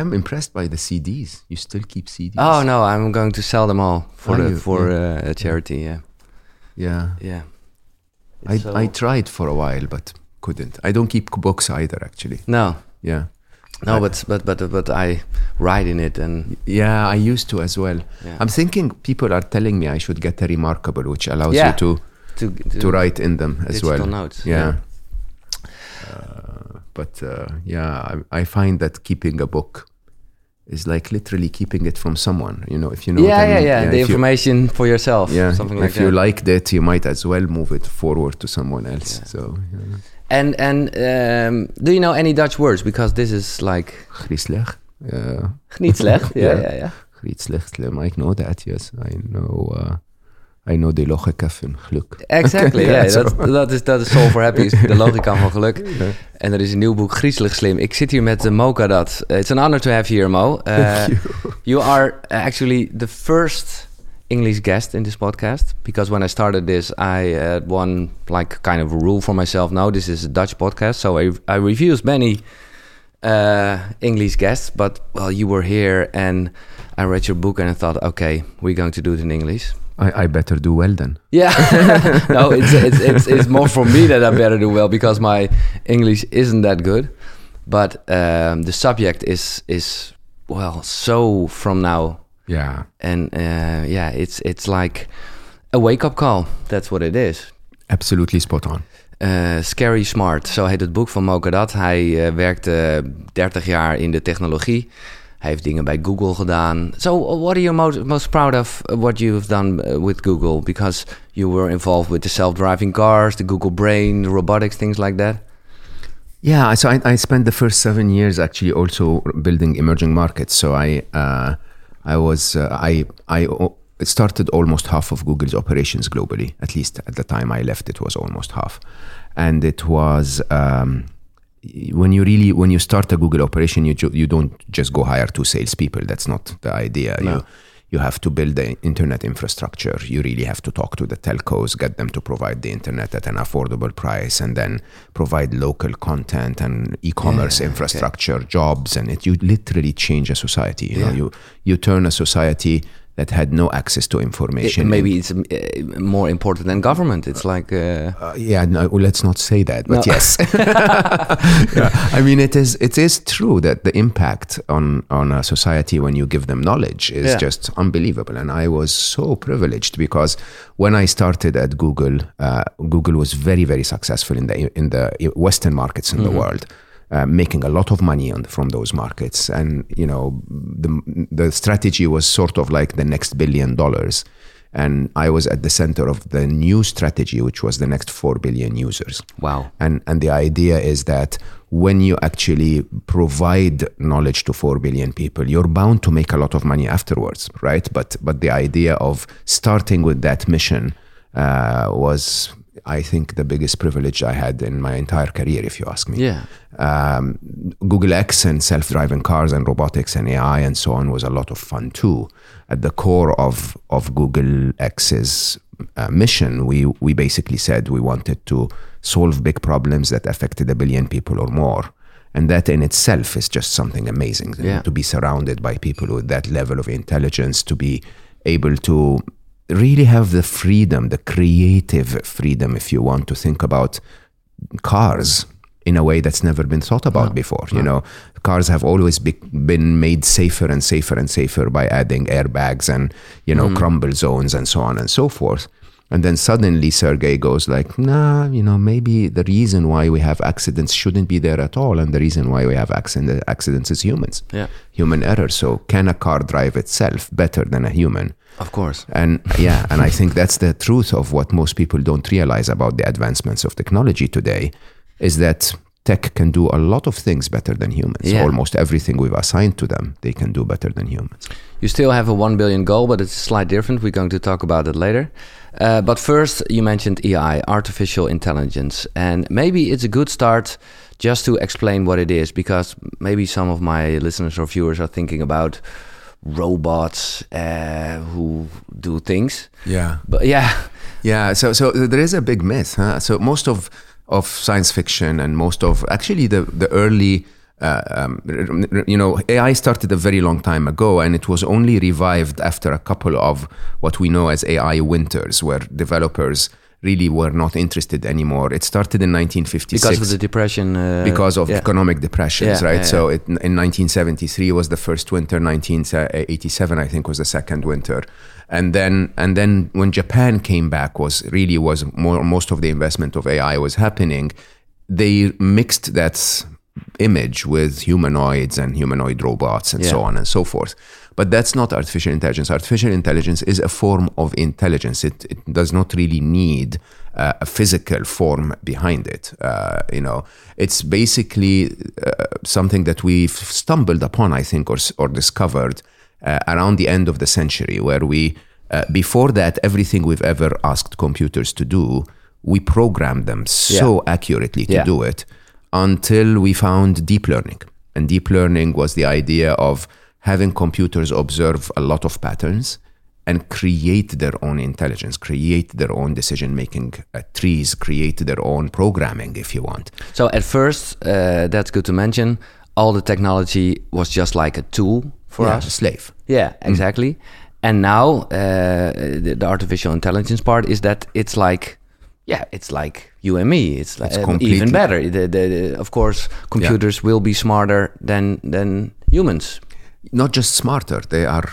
I'm impressed by the CDs. You still keep CDs? Oh no, I'm going to sell them all for the for Yeah. uh, a charity. Yeah, yeah. yeah. I, so- I tried for a while, but couldn't. I don't keep books either, actually. no, Yeah. no, I- but but but but I write in it and Yeah, I used to as well. Yeah. I'm thinking people are telling me I should get a Remarkable, which allows Yeah. you to, to to, to write in them as digital well. notes. Yeah. Uh, but uh, yeah, I, I find that keeping a book is like literally keeping it from someone. You know, if you know. yeah, what I yeah, mean. yeah, The if you- information for yourself. yeah, something like if you that. liked it, you might as well move it forward to someone else. Yeah. So, yeah. and and um, do you know any Dutch words? Because this is like Griezelig. Uh, niet slecht. yeah, Yeah. yeah, yeah. I know that. Yes, I know. Uh, I know the logica van geluk. Exactly. Ja, yeah, dat, dat is dat is Soul for Happy, is de logica van geluk. En er is een nieuw boek, Griezelig Slim. Ik zit hier met uh, Mo Kadat. Uh, it's an honor to have you here, Mo. Uh, Thank you. you are actually the first English guest in this podcast because when I started this, I had one like kind of rule for myself. No, this is a Dutch podcast, so I I refused many uh, English guests. But well, you were here, and I read your book, and I thought, okay, we're going to do it in English. I, I better do well then. Yeah, no, it's, it's it's it's more for me that I better do well because my English isn't that good. But um, the subject is is well so from now, Yeah. and uh, yeah, it's it's like a wake up call. That's what it is. Absolutely spot on. Uh, Scary Smart, zo heet het boek van Mo Kadat. Hij uh, werkte 30 jaar in de technologie. Hij heeft dingen bij Google gedaan. So, what are you most, most proud of uh, what you've done uh, with Google? Because you were involved with the self-driving cars, the Google Brain, the robotics, things like that. Yeah, so I, I spent the first seven years actually also building emerging markets. So I uh, I was uh, I I started almost half of Google's operations globally. At least at the time I left, it was almost half, and it was. Um, when you really when you start a Google operation, you you don't just go hire two salespeople. That's not the idea. No. You you have to build the internet infrastructure. You really have to talk to the telcos, get them to provide the internet at an affordable price, and then provide local content and e-commerce Yeah, okay. infrastructure, jobs, and it. You literally change a society. You know, you you turn a society that had no access to It- information. maybe it's uh, more important than government. It's like uh, Uh, yeah, no, well, let's not say that, but No. yes. yeah. I mean, it is it is true that the impact on on a society when you give them knowledge is Yeah. just unbelievable. And I was so privileged because when I started at Google, uh, Google was very very successful in the in the Western markets in the world. Uh, making a lot of money on, from those markets, and you know the the strategy was sort of like the next billion dollars, and I was at the center of the new strategy, which was the next four billion users. wow. And and the idea is that when you actually provide knowledge to four billion people, you're bound to make a lot of money afterwards, right? But but the idea of starting with that mission uh, was, I think, the biggest privilege I had in my entire career, if you ask me Yeah. um, Google X and self driving cars and robotics and AI and so on was a lot of fun too. At the core of, of Google X's uh, mission, we, we basically said we wanted to solve big problems that affected a billion people or more. And that in itself is just something amazing Yeah. to be surrounded by people with that level of intelligence, to be able to really have the freedom, the creative freedom, if you want to think about cars in a way that's never been thought about before. You know, cars have always be, been made safer and safer and safer by adding airbags and you know mm. crumple zones and so on and so forth. And then suddenly Sergey goes like, nah, you know, maybe the reason why we have accidents shouldn't be there at all, and the reason why we have accident, accidents is humans, Yeah. human error. So can a car drive itself better than a human? Of course. And yeah, and I think that's the truth of what most people don't realize about the advancements of technology today is that tech can do a lot of things better than humans. Yeah. Almost everything we've assigned to them, they can do better than humans. You still have a 1 billion goal, but it's slightly different. We're going to talk about it later. Uh, but first, you mentioned AI, artificial intelligence. And maybe it's a good start just to explain what it is, because maybe some of my listeners or viewers are thinking about robots uh, who do things. Yeah. But yeah, Yeah, so so there is a big myth. Huh? So most of of science fiction and most of actually the the early uh, um, you know, AI started a very long time ago, and it was only revived after a couple of what we know as AI winters, where developers really were not interested anymore. It started in 1956 because of the depression. Uh, because of yeah. economic depressions, Yeah, right? yeah, so It, in 1973 was the first winter, 1987 I think was the second winter, and then and then when Japan came back was really was more most of the investment of AI was happening. They mixed that image with humanoids and humanoid robots and so on and so forth. But that's not artificial intelligence. Artificial intelligence is a form of intelligence. It, it does not really need uh, a physical form behind it. Uh, you know, it's basically uh, something that we've stumbled upon, I think, or, or discovered uh, around the end of the century, where we, uh, before that, everything we've ever asked computers to do, we programmed them so accurately to Yeah. do it until we found deep learning. And deep learning was the idea of having computers observe a lot of patterns and create their own intelligence, create their own decision making uh, trees, create their own programming, if you want. So at first, uh, that's good to mention. All the technology was just like a tool for Yeah, us. a slave. Yeah, exactly. And now uh, the, the artificial intelligence part is that it's like, yeah, it's like you and me. It's, like It's uh, even better. The, the, the- of course, computers will be smarter than than humans. Not just smarter, they are,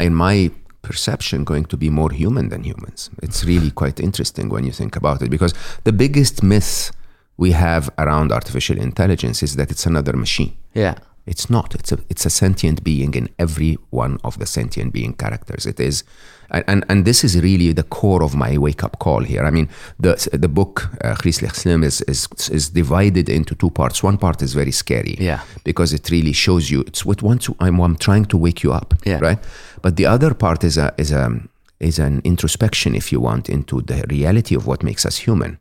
in my perception, going to be more human than humans. It's really quite interesting when you think about it because the biggest myth we have around artificial intelligence is that it's another machine. Yeah. It's not. It's a it's a sentient being in every one of the sentient being characters. It is, and and, and this is really the core of my wake up call here. I mean, the the book uh, Griezelig Slim is, is is divided into two parts. One part is very scary, Yeah. because it really shows you. It's what to. I'm, I'm trying to wake you up, Yeah. right? But the other part is a is a is an introspection, if you want, into the reality of what makes us human.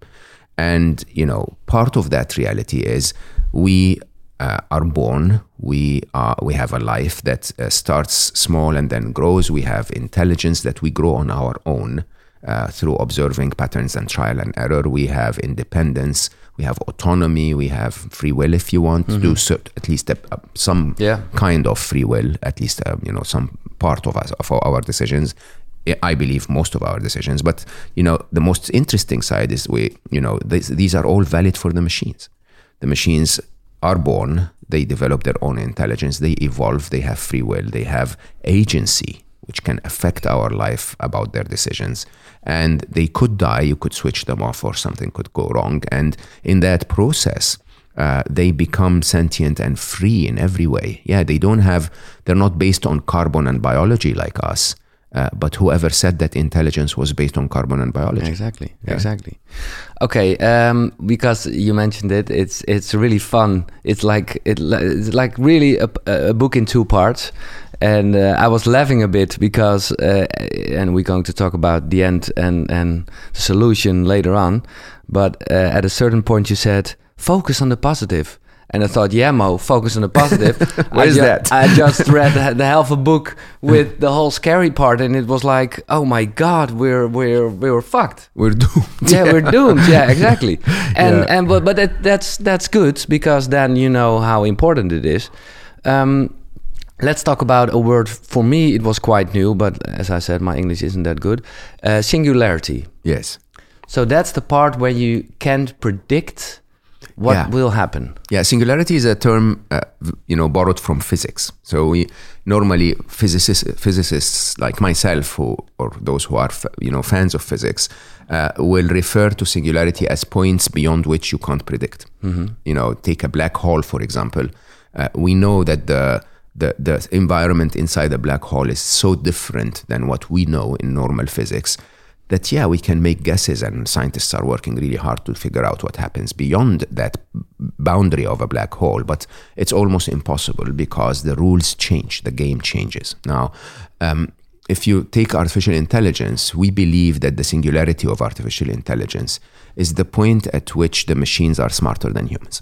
And, you know, part of that reality is we uh, are born, we, are, we have a life that uh, starts small and then grows. We have intelligence that we grow on our own uh, through observing patterns and trial and error. We have independence, we have autonomy, we have free will, if you want, to do so, at least a, a- some Yeah. kind of free will, at least uh, you know some part of us of our decisions. I- I believe most of our decisions, but you know the most interesting side is we you know these, these are all valid for the machines. The machines are born, they develop their own intelligence, they evolve, they have free will, they have agency, which can affect our life about their decisions. And they could die, you could switch them off, or something could go wrong. And in that process, uh, they become sentient and free in every way. Yeah, they don't have, they're not based on carbon and biology like us. Uh, but whoever said that intelligence was based on carbon and biology? Exactly. Exactly. Okay. Um, because you mentioned it, it's it's really fun. It's like it, it's like really a, a book in two parts, and uh, I was laughing a bit because, uh, and we're going to talk about the end and and the solution later on. But uh, at a certain point, you said focus on the positive. And I thought, yeah, Mo, focus on the positive. What I is that? I just read the, half a book with the whole scary part, and it was like, oh my god, we're we're we're fucked. We're doomed. Yeah, we're doomed. Yeah, exactly. And Yeah. and but but that, that's that's good because then you know how important it is. Um, let's talk about a word. For me, it was quite new, but as I said, my English isn't that good. Uh, singularity. Yes. So that's the part where you can't predict what Yeah. will happen. Yeah, singularity is a term, uh, you know, borrowed from physics. So we normally physicists, physicists like myself, who or those who are, f- you know, fans of physics, uh, will refer to singularity as points beyond which you can't predict. You know, take a black hole for example. Uh, we know that the the, the environment inside a black hole is so different than what we know in normal physics that yeah we can make guesses and scientists are working really hard to figure out what happens beyond that boundary of a black hole but it's almost impossible because the rules change the game changes. Now um, if you take artificial intelligence we believe that the singularity of artificial intelligence is the point at which the machines are smarter than humans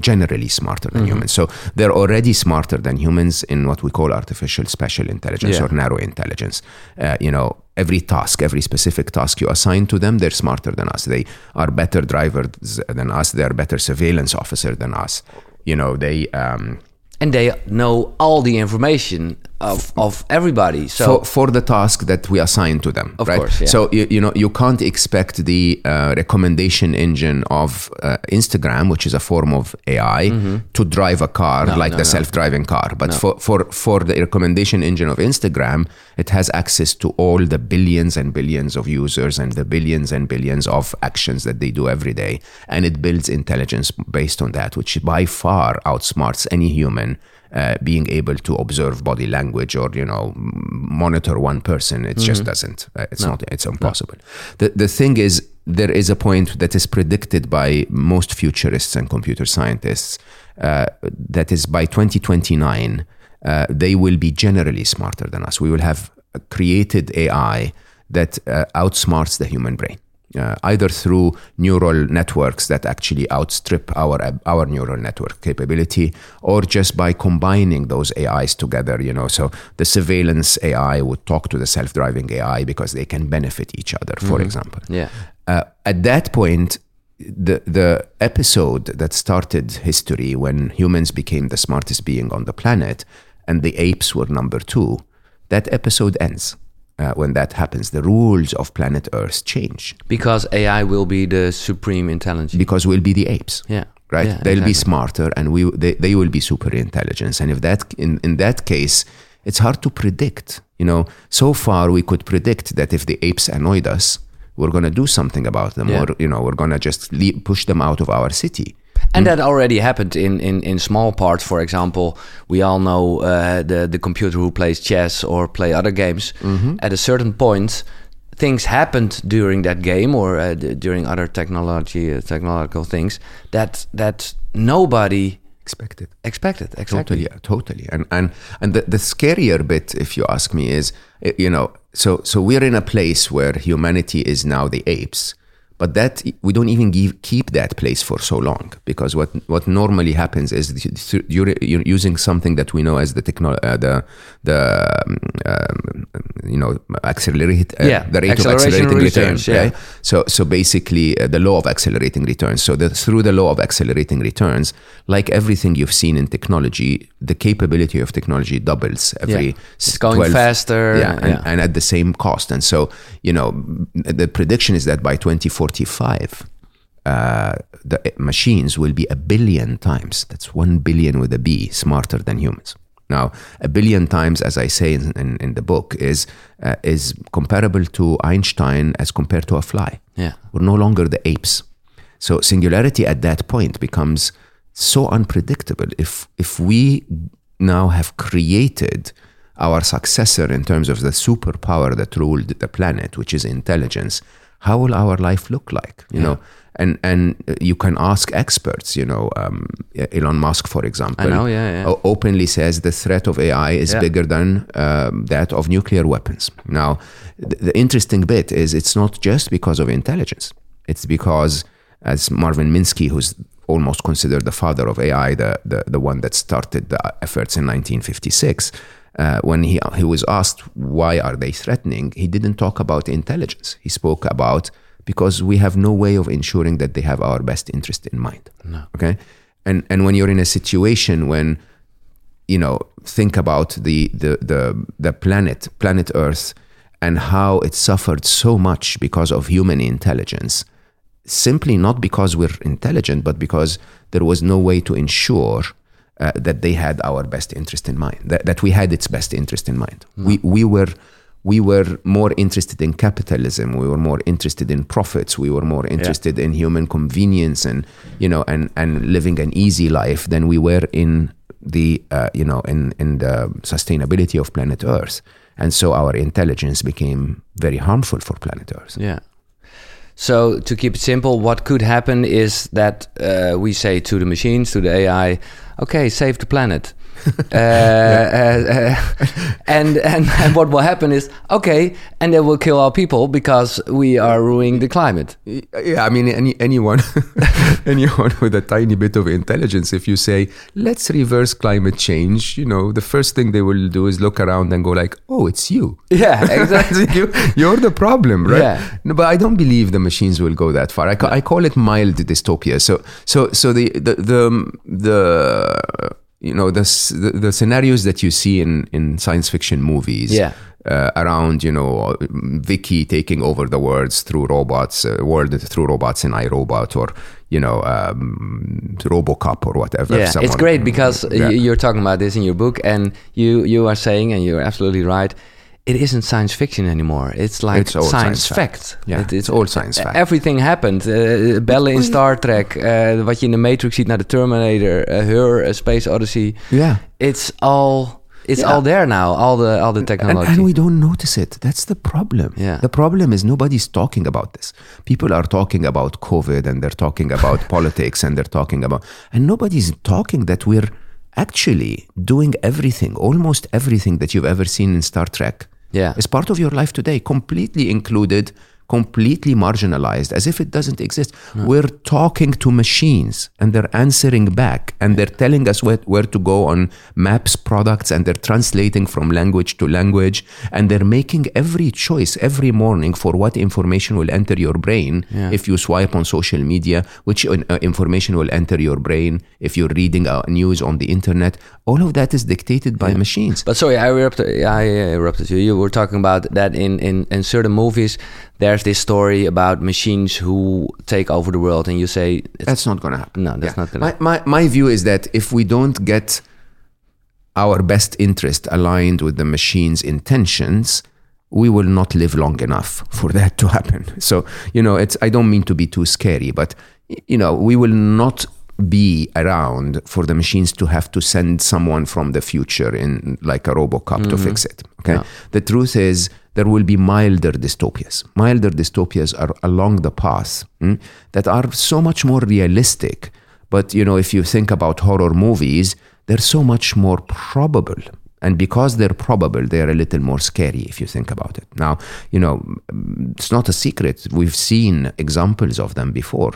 generally smarter than humans. So they're already smarter than humans in what we call artificial special intelligence Yeah. or narrow intelligence. Uh, you know, every task, every specific task you assign to them, they're smarter than us. They are better drivers than us. They are better surveillance officer than us. you know they um, and they know all the information of, of everybody. So for, for the task that we assign to them, Of right? course, yeah. So you, you know you can't expect the uh, recommendation engine of uh, Instagram, which is a form of AI, to drive a car like Mm-hmm. no, the no. self-driving car. But for, for for the recommendation engine of Instagram, it has access to all the billions and billions of users and the billions and billions of actions that they do every day, and it builds intelligence based on that, which by far outsmarts any human uh, being able to observe body language or you know monitor one person it just doesn't Uh, it's not it's impossible. The the thing is there is a point that is predicted by most futurists and computer scientists uh, that is by 2029 uh, they will be generally smarter than us. We will have created ai that uh, outsmarts the human brain uh, either through neural networks that actually outstrip our our neural network capability, or just by combining those AIs together. You know, so the surveillance AI would talk to the self-driving AI because they can benefit each other. For example, yeah, uh, at that point, the the episode that started history when humans became the smartest being on the planet and the apes were number two, that episode ends. Uh, when that happens, the rules of planet Earth change because AI will be the supreme intelligence. because we'll be the apes. yeah, Right? Yeah, They'll be smarter, and we they, they will be super intelligence. And if that in in that case, it's hard to predict. You know, so far we could predict that if the apes annoyed us, we're gonna do something about them, Yeah. or you know, we're gonna just leave, push them out of our city. And that already happened in, in, in small parts. For example, we all know uh, the the computer who plays chess or play other games. At a certain point, things happened during that game or uh, d- during other technology uh, technological things that that nobody Expected. expected. Exactly. Totally, yeah, totally. And and and the, the scarier bit, if you ask me, is eh, you know, so so we're in a place where humanity is now the apes, but that we don't even give, keep that place for so long because what what normally happens is you're, you're using something that we know as the techno- uh, the the um, um, you know accelerate uh, Yeah, the rate of acceleration accelerating returns, returns. yeah. So, so basically, uh, the law of accelerating returns. So, the, through the law of accelerating returns, like everything you've seen in technology, the capability of technology doubles every. Yeah. It's going faster, Yeah, and, yeah. and at the same cost. And so, you know, the prediction is that by 2045, uh, the machines will be a billion times. That's one billion with a B, smarter than humans. Now, a billion times, as I say in, in, in the book, is uh, is comparable to Einstein as compared to a fly. Yeah. We're no longer the apes. So singularity at that point becomes so unpredictable. If if we now have created our successor in terms of the superpower that ruled the planet, which is intelligence, how will our life look like? You know, and and you can ask experts. You know, um, Elon Musk, for example, I know, yeah, yeah. openly says the threat of AI is Yeah. bigger than um, that of nuclear weapons. Now, th- the interesting bit is it's not just because of intelligence. It's because, as Marvin Minsky, who's almost considered the father of AI, the, the, the one that started the efforts in 1956, uh, when he, he was asked why are they threatening, he didn't talk about intelligence. He spoke about because we have no way of ensuring that they have our best interest in mind. No. Okay. And, and when you're in a situation when you know think about the the the, the planet planet earth and how it suffered so much because of human intelligence simply not because we're intelligent but because there was no way to ensure uh, that they had our best interest in mind that, that we had its best interest in mind. We we were we were more interested in capitalism we were more interested in profits we were more interested in human convenience and you know and and living an easy life than we were in the uh, you know in in the sustainability of planet earth. And so our intelligence became very harmful for planet earth. Yeah. So to keep it simple, what could happen is that uh, we say to the machines, to the AI, okay, save the planet. uh, uh, uh, and, and and what will happen is okay, and they will kill our people because we are ruining the climate. Yeah, I mean, any, anyone, anyone with a tiny bit of intelligence, if you say, let's reverse climate change, you know, the first thing they will do is look around and go like, oh, it's you. Yeah, exactly. you, you're the problem, right? Yeah. No, but I don't believe the machines will go that far. I, ca- I call it mild dystopia. So, so, so the, the, the, the you know, the, the, the scenarios that you see in, in science fiction movies. Yeah. Uh, around you know VIKI taking over the worlds through robots, uh, world through robots in iRobot or you know um, RoboCop or whatever. Yeah, it's great because Yeah. you're talking about this in your book, and you you are saying, and you're absolutely right. It isn't science fiction anymore. It's like It's science, science fact. Yeah, It- it's all science fact. Everything happened. Uh, bellen in Star Trek, uh, wat je in de Matrix ziet naar de Terminator, uh, Her, Space Odyssey. yeah. It's all it's Yeah. all there now. All the all the And, technology. and we don't notice it. That's the problem. Yeah. The problem is nobody's talking about this. People are talking about COVID and they're talking about politics and they're talking about, and nobody's talking that we're actually doing everything, almost everything that you've ever seen in Star Trek. Yeah. Is part of your life today, completely included, completely marginalized, as if it doesn't exist. We're talking to machines and they're answering back and they're telling us where, where to go on maps, products, and they're translating from language to language. And they're making every choice every morning for what information will enter your brain Yeah. if you swipe on social media, which uh, information will enter your brain if you're reading uh, news on the internet. All of that is dictated by machines. But sorry, I interrupted. I interrupted you. You were talking about that in, in, in certain movies. There's this story about machines who take over the world, and you say it's, That's not going to happen. No, that's not gonna- My, my, my view is that if we don't get our best interest aligned with the machine's intentions, we will not live long enough for that to happen. So, you know, it's I don't mean to be too scary, but you know, we will not be around for the machines to have to send someone from the future in like a RoboCop to mm-hmm. fix it. Okay. Yeah. The truth is there will be milder dystopias. Milder dystopias are along the path mm, that are so much more realistic. But you know, if you think about horror movies, they're so much more probable. And because they're probable, they're a little more scary if you think about it. Now, you know, it's not a secret. We've seen examples of them before.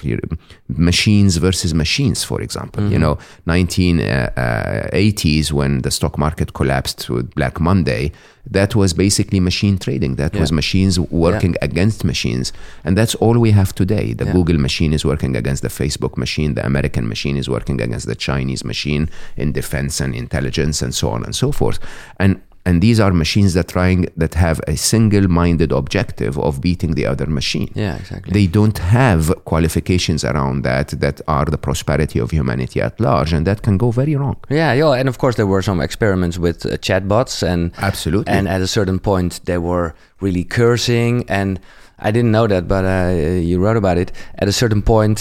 Machines versus machines, for example. You mm-hmm. know, 1980s uh, uh, when the stock market collapsed with Black Monday, that was basically machine trading. That was machines working against machines. And that's all we have today. The Yeah. Google machine is working against the Facebook machine. The American machine is working against the Chinese machine in defense and intelligence and so on and so forth. And and these are machines that trying that have a single-minded objective of beating the other machine. yeah, exactly. They don't have qualifications around that that are the prosperity of humanity at large, and that can go very wrong. yeah, yeah, and of course there were some experiments with uh, chatbots, and Absolutely. and at a certain point they were really cursing, and I didn't know that, but uh, you wrote about it. At a certain point,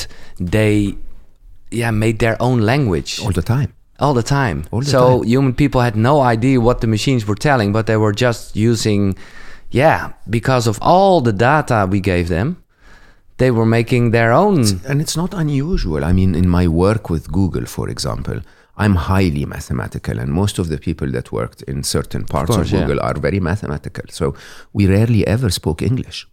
they yeah made their own language all the time. All the time. All the so time. human people had no idea what the machines were telling, but they were just using, yeah, because of all the data we gave them, they were making their own. And it's not unusual. I mean, in my work with Google, for example, I'm highly mathematical, and most of the people that worked in certain parts of, course, yeah. Google are very mathematical. So we rarely ever spoke English.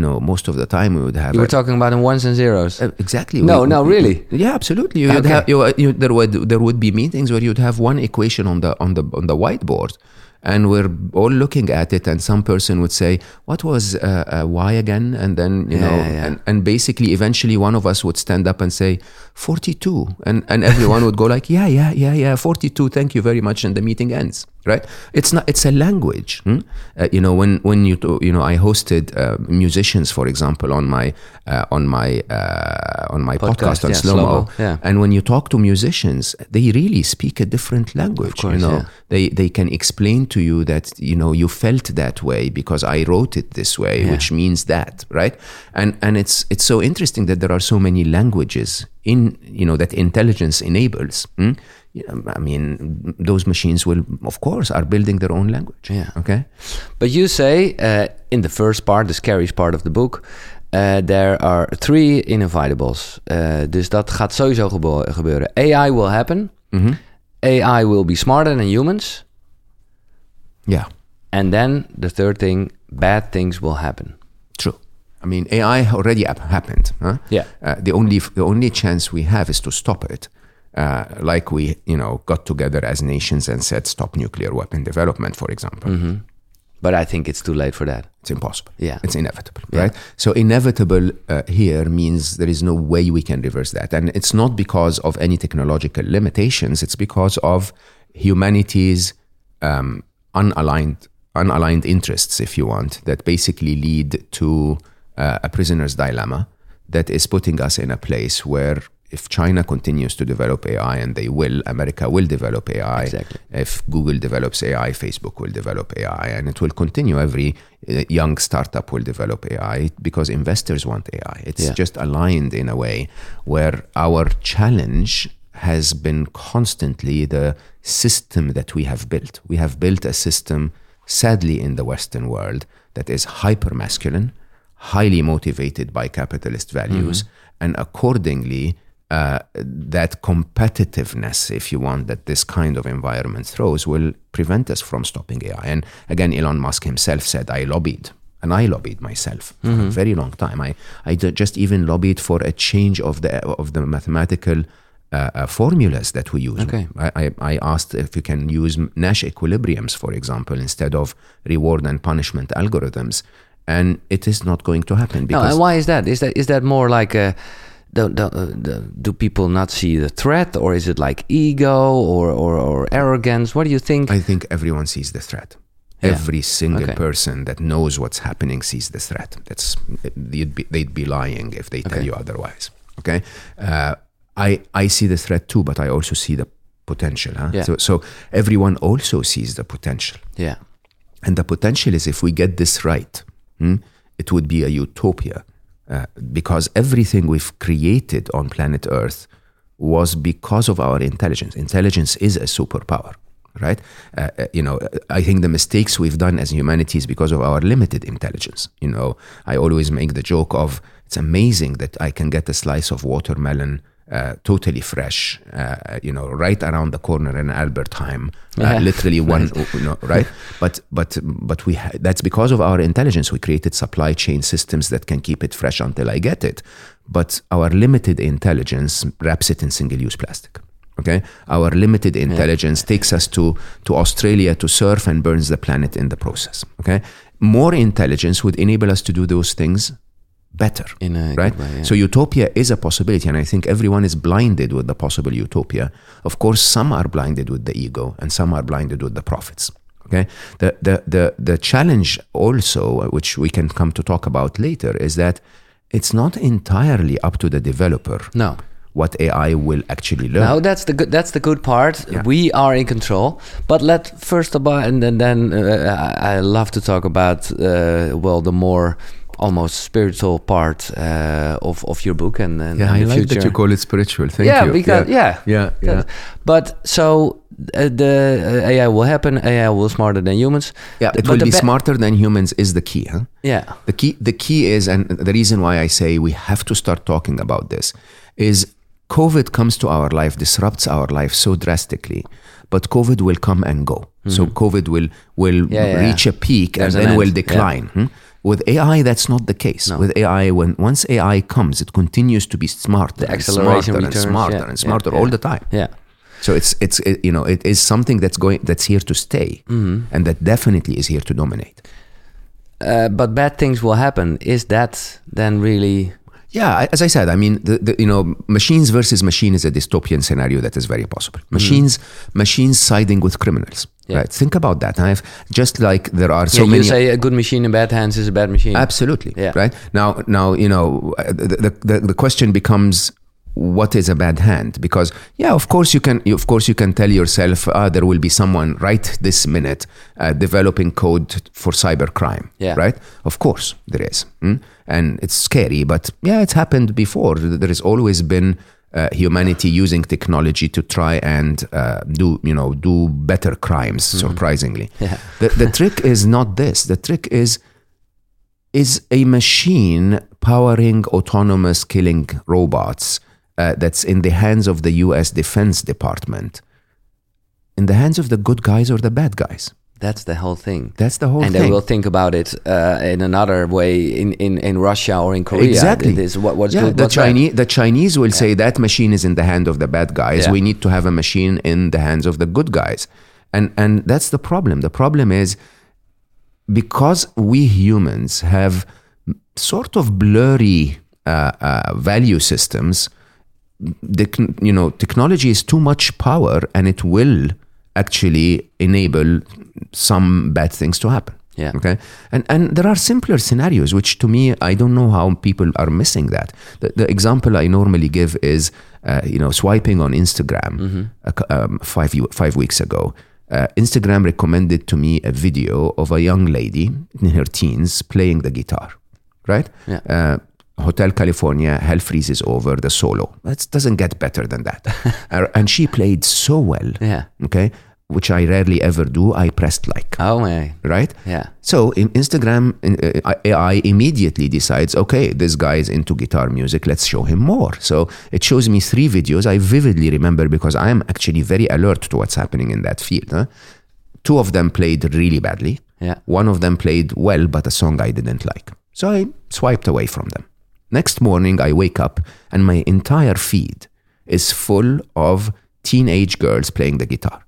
You know, most of the time we would have. You were a- talking about in ones and zeros. Uh, exactly. No, no, really? Yeah, absolutely. You'd Okay. have, you, you, there would there would be meetings where you'd have one equation on the on the on the whiteboard, and we're all looking at it, and some person would say, "What was uh, uh, y again?" And then you Yeah, know, yeah. And, and basically, eventually, one of us would stand up and say, 42. And, and everyone would go like, yeah, yeah, yeah, yeah, 42. Thank you very much. And the meeting ends, right? It's not, it's a language. hmm? Uh, you know, when, when you, to- you know, I hosted uh, musicians, for example, on my, uh, on my, uh, on my Podcast, podcast, on yeah, Slo Mo. Yeah. And when you talk to musicians, they really speak a different language. course, you know, yeah. they they can explain to you that you know you felt that way because I wrote it this way, which means that, right? And and it's it's so interesting that there are so many languages in you know that intelligence enables. hmm? I mean, those machines will, of course, are building their own language. Yeah. Okay. But you say uh, in the first part, the scariest part of the book, uh, there are three inevitables. Uh, dus dat gaat sowieso gebo- gebeuren. AI will happen. Mhm. AI will be smarter than humans. Yeah. And then the third thing, bad things will happen. True. I mean, AI already happened. Huh? Yeah. Uh, the only the only chance we have is to stop it. Uh, like we, you know, got together as nations and said, stop nuclear weapon development, for example. But I think it's too late for that. It's impossible. Yeah. It's inevitable, Yeah. right? So inevitable uh, here means there is no way we can reverse that. And it's not because of any technological limitations, it's because of humanity's um, unaligned unaligned interests, if you want, that basically lead to uh, a prisoner's dilemma that is putting us in a place where if China continues to develop AI, and they will, America will develop AI. Exactly. If Google develops AI, Facebook will develop AI, and it will continue. Every uh, young startup will develop AI because investors want AI. It's Yeah. just aligned in a way where our challenge has been constantly the system that we have built. We have built a system, sadly, in the Western world that is hyper masculine, highly motivated by capitalist values, and accordingly, uh, that competitiveness, if you want, that this kind of environment throws will prevent us from stopping AI. And again, Elon Musk himself said, I lobbied. And I lobbied myself for a very long time. I, I just even lobbied for a change of the of the mathematical uh, uh, formulas that we use. Okay. I, I, I asked if you can use Nash equilibriums, for example, instead of reward and punishment algorithms, and it is not going to happen No, and why is that? Is that is that more like a do, do, uh, do, people not see the threat, or is it like ego or, or, or arrogance? What do you think? I think everyone sees the threat. Yeah. Every single Okay. person that knows what's happening sees the threat. That's they'd be, they'd be lying if they tell you otherwise. Okay, uh, I I see the threat too, but I also see the potential. Huh? Yeah. So so everyone also sees the potential, yeah, and the potential is if we get this right, hmm, it would be a utopia, uh, because everything we've created on planet Earth was because of our intelligence. Intelligence is a superpower, right? Uh, uh, you know, I think the mistakes we've done as humanity is because of our limited intelligence. You know, I always make the joke of it's amazing that I can get a slice of watermelon. Uh, totally fresh, uh, you know, right around the corner in Albert Heijn, uh, Yeah. literally one, you know, right? But but but we ha- that's because of our intelligence. We created supply chain systems that can keep it fresh until I get it. But our limited intelligence wraps it in single-use plastic. Okay, our limited intelligence takes us to to Australia to surf and burns the planet in the process. Okay, more intelligence would enable us to do those things better in a right? way, yeah. So utopia is a possibility, and I think everyone is blinded with the possible utopia. Of course, some are blinded with the ego, and some are blinded with the profits. Okay, the the the the challenge also, which we can come to talk about later, is that it's not entirely up to the developer no. what AI will actually learn. No, that's the good. That's the good part. Yeah. We are in control. But let first about, and then, then uh, I I love to talk about uh, well the more almost spiritual part uh, of of your book and, and, yeah, I the like future. that you call it spiritual. Thank yeah, you. because yeah, yeah, yeah. That- But so uh, the uh, AI will happen. AI will smarter than humans. Yeah, it But will be smarter than humans is the key, huh? Yeah, The key, the key is, and the reason why I say we have to start talking about this is COVID comes to our life, disrupts our life so drastically, but COVID will come and go. So COVID will will Mm-hmm. Yeah, yeah, reach yeah. a peak There's and an then will end, yeah. decline. hmm? With AI, that's not the case. No. With AI, when once AI comes, it continues to be smarter, and smarter and smarter yeah, and smarter yeah. all the time. yeah. So it's it's it, you know it is something that's going that's here to stay, Mm-hmm. and that definitely is here to dominate. Uh, but bad things will happen. Is that then really? Yeah, as I said, I mean, the, the, you know, machines versus machine is a dystopian scenario that is very possible. Machines, machines siding with criminals. Mm-hmm. Yeah. Right? Think about that. I've just like there are so yeah, you many. say a good machine in bad hands is a bad machine. Absolutely. Yeah. Right now, now you know the, the the the question becomes what is a bad hand because yeah of course you can of course you can tell yourself ah, there will be someone right this minute uh, developing code for cybercrime Yeah. right of course there is mm? and it's scary but yeah it's happened before there has always been uh, humanity using technology to try and uh, do you know do better crimes surprisingly Mm-hmm. Yeah. the, the trick is not this the trick is is a machine powering autonomous killing robots uh, that's in the hands of the US Defense Department in the hands of the good guys or the bad guys? That's the whole thing. That's the whole thing. and thing. they will think about it uh, in another way in, in, in Russia or in Korea. Exactly. This, what, what's yeah, good, the what's bad. Chinese the Chinese will say that machine is in the hand of the bad guys. Yeah. We need to have a machine in the hands of the good guys. And and that's the problem. The problem is because we humans have sort of blurry uh, uh, value systems, the, you know, technology is too much power and it will actually enable some bad things to happen. Yeah. Okay. And and there are simpler scenarios, which to me I don't know how people are missing that. The, the example I normally give is, uh, you know, swiping on Instagram a cou- um, five five weeks ago. Uh, Instagram recommended to me a video of a young lady in her teens playing the guitar, right? Yeah. Hotel California, Hell Freezes Over, the solo. That doesn't get better than that. Uh, and she played so well, Yeah. okay, which I rarely ever do. I pressed like, Oh, man. right? Yeah. So in Instagram, uh, AI immediately decides, okay, this guy is into guitar music. Let's show him more. So it shows me three videos. I vividly remember because I am actually very alert to what's happening in that field. huh? Two of them played really badly. Yeah. One of them played well, but a song I didn't like. So I swiped away from them. Next morning, I wake up and my entire feed is full of teenage girls playing the guitar.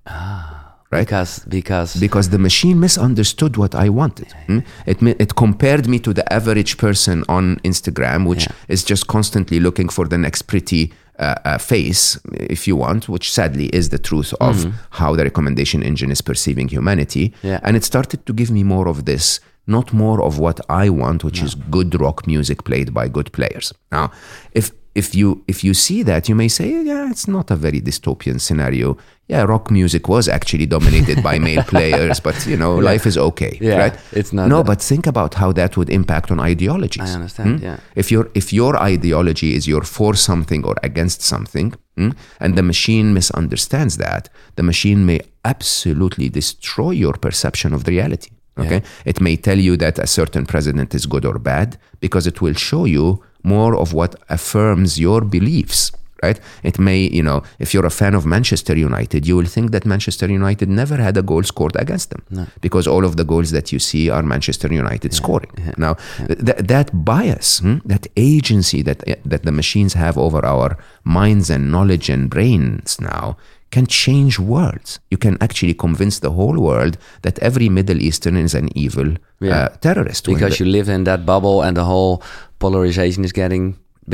right? Because, because because the machine misunderstood what I wanted. hmm? It it compared me to the average person on Instagram, which Yeah. is just constantly looking for the next pretty uh, uh, face, if you want, which sadly is the truth of how the recommendation engine is perceiving humanity. Yeah. And it started to give me more of this, not more of what I want, which is good rock music played by good players. Now, if if you if you see that, you may say, yeah, it's not a very dystopian scenario. Yeah, rock music was actually dominated by male players, but you know, life is okay, Yeah, right? it's not No, that- but think about how that would impact on ideologies. I understand, hmm? yeah. If your if your ideology is you're for something or against something, hmm, and the machine misunderstands that, the machine may absolutely destroy your perception of the reality. Okay, it may tell you that a certain president is good or bad because it will show you more of what affirms your beliefs. Right? It may, you know, if you're a fan of Manchester United, you will think that Manchester United never had a goal scored against them because all of the goals that you see are Manchester United scoring. Now, th- that bias, hmm, that agency that that the machines have over our minds and knowledge and brains now can change worlds. You can actually convince the whole world that every Middle Eastern is an evil Yeah. uh, terrorist. because the- you live in that bubble and the whole polarization is getting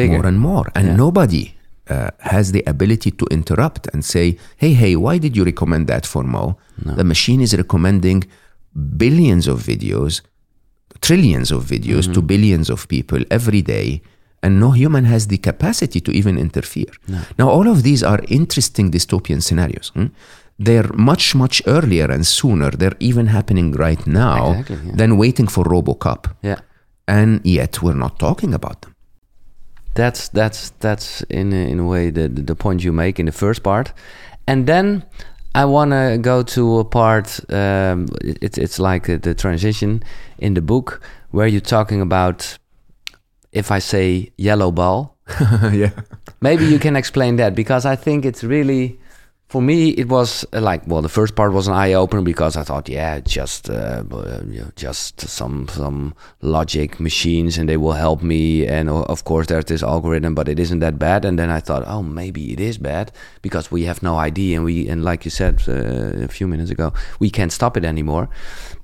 bigger. more and more. And nobody uh, has the ability to interrupt and say, hey, hey, why did you recommend that for Mo? The machine is recommending billions of videos, trillions of videos to billions of people every day. And no human has the capacity to even interfere. Now, all of these are interesting dystopian scenarios. hmm? They're much, much earlier and sooner. They're even happening right now Exactly, yeah. than waiting for Robocop. yeah. And yet, we're not talking about them. That's that's that's in a, in a way the the point you make in the first part, and then I want to go to a part. Um, it's it's like the transition in the book where you're talking about if I say yellow ball. yeah. Maybe you can explain that because I think it's really, for me, it was uh, like well, the first part was an eye opener because I thought, yeah, just uh, just some some logic machines and they will help me, and of course there's this algorithm, but it isn't that bad. And then I thought, oh, maybe it is bad because we have no idea, and we and like you said uh, a few minutes ago, we can't stop it anymore.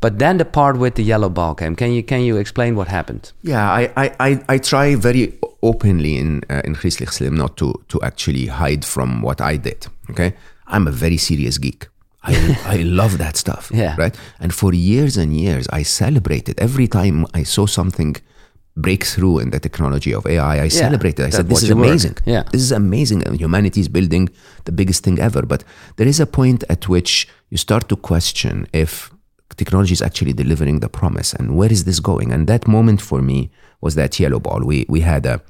But then the part with the yellow ball came. Can you can you explain what happened? Yeah, I, I, I, I try very openly in uh, in Griezelig Slim not to to actually hide from what I did. Okay, I'm a very serious geek. I I love that stuff. Yeah. Right. And for years and years, I celebrated every time I saw something breakthrough in the technology of AI. I celebrated. I said, "This is amazing. Yeah. This is amazing. And humanity is building the biggest thing ever." But there is a point at which you start to question if technology is actually delivering the promise and where is this going and that moment for me was that yellow ball we we had a,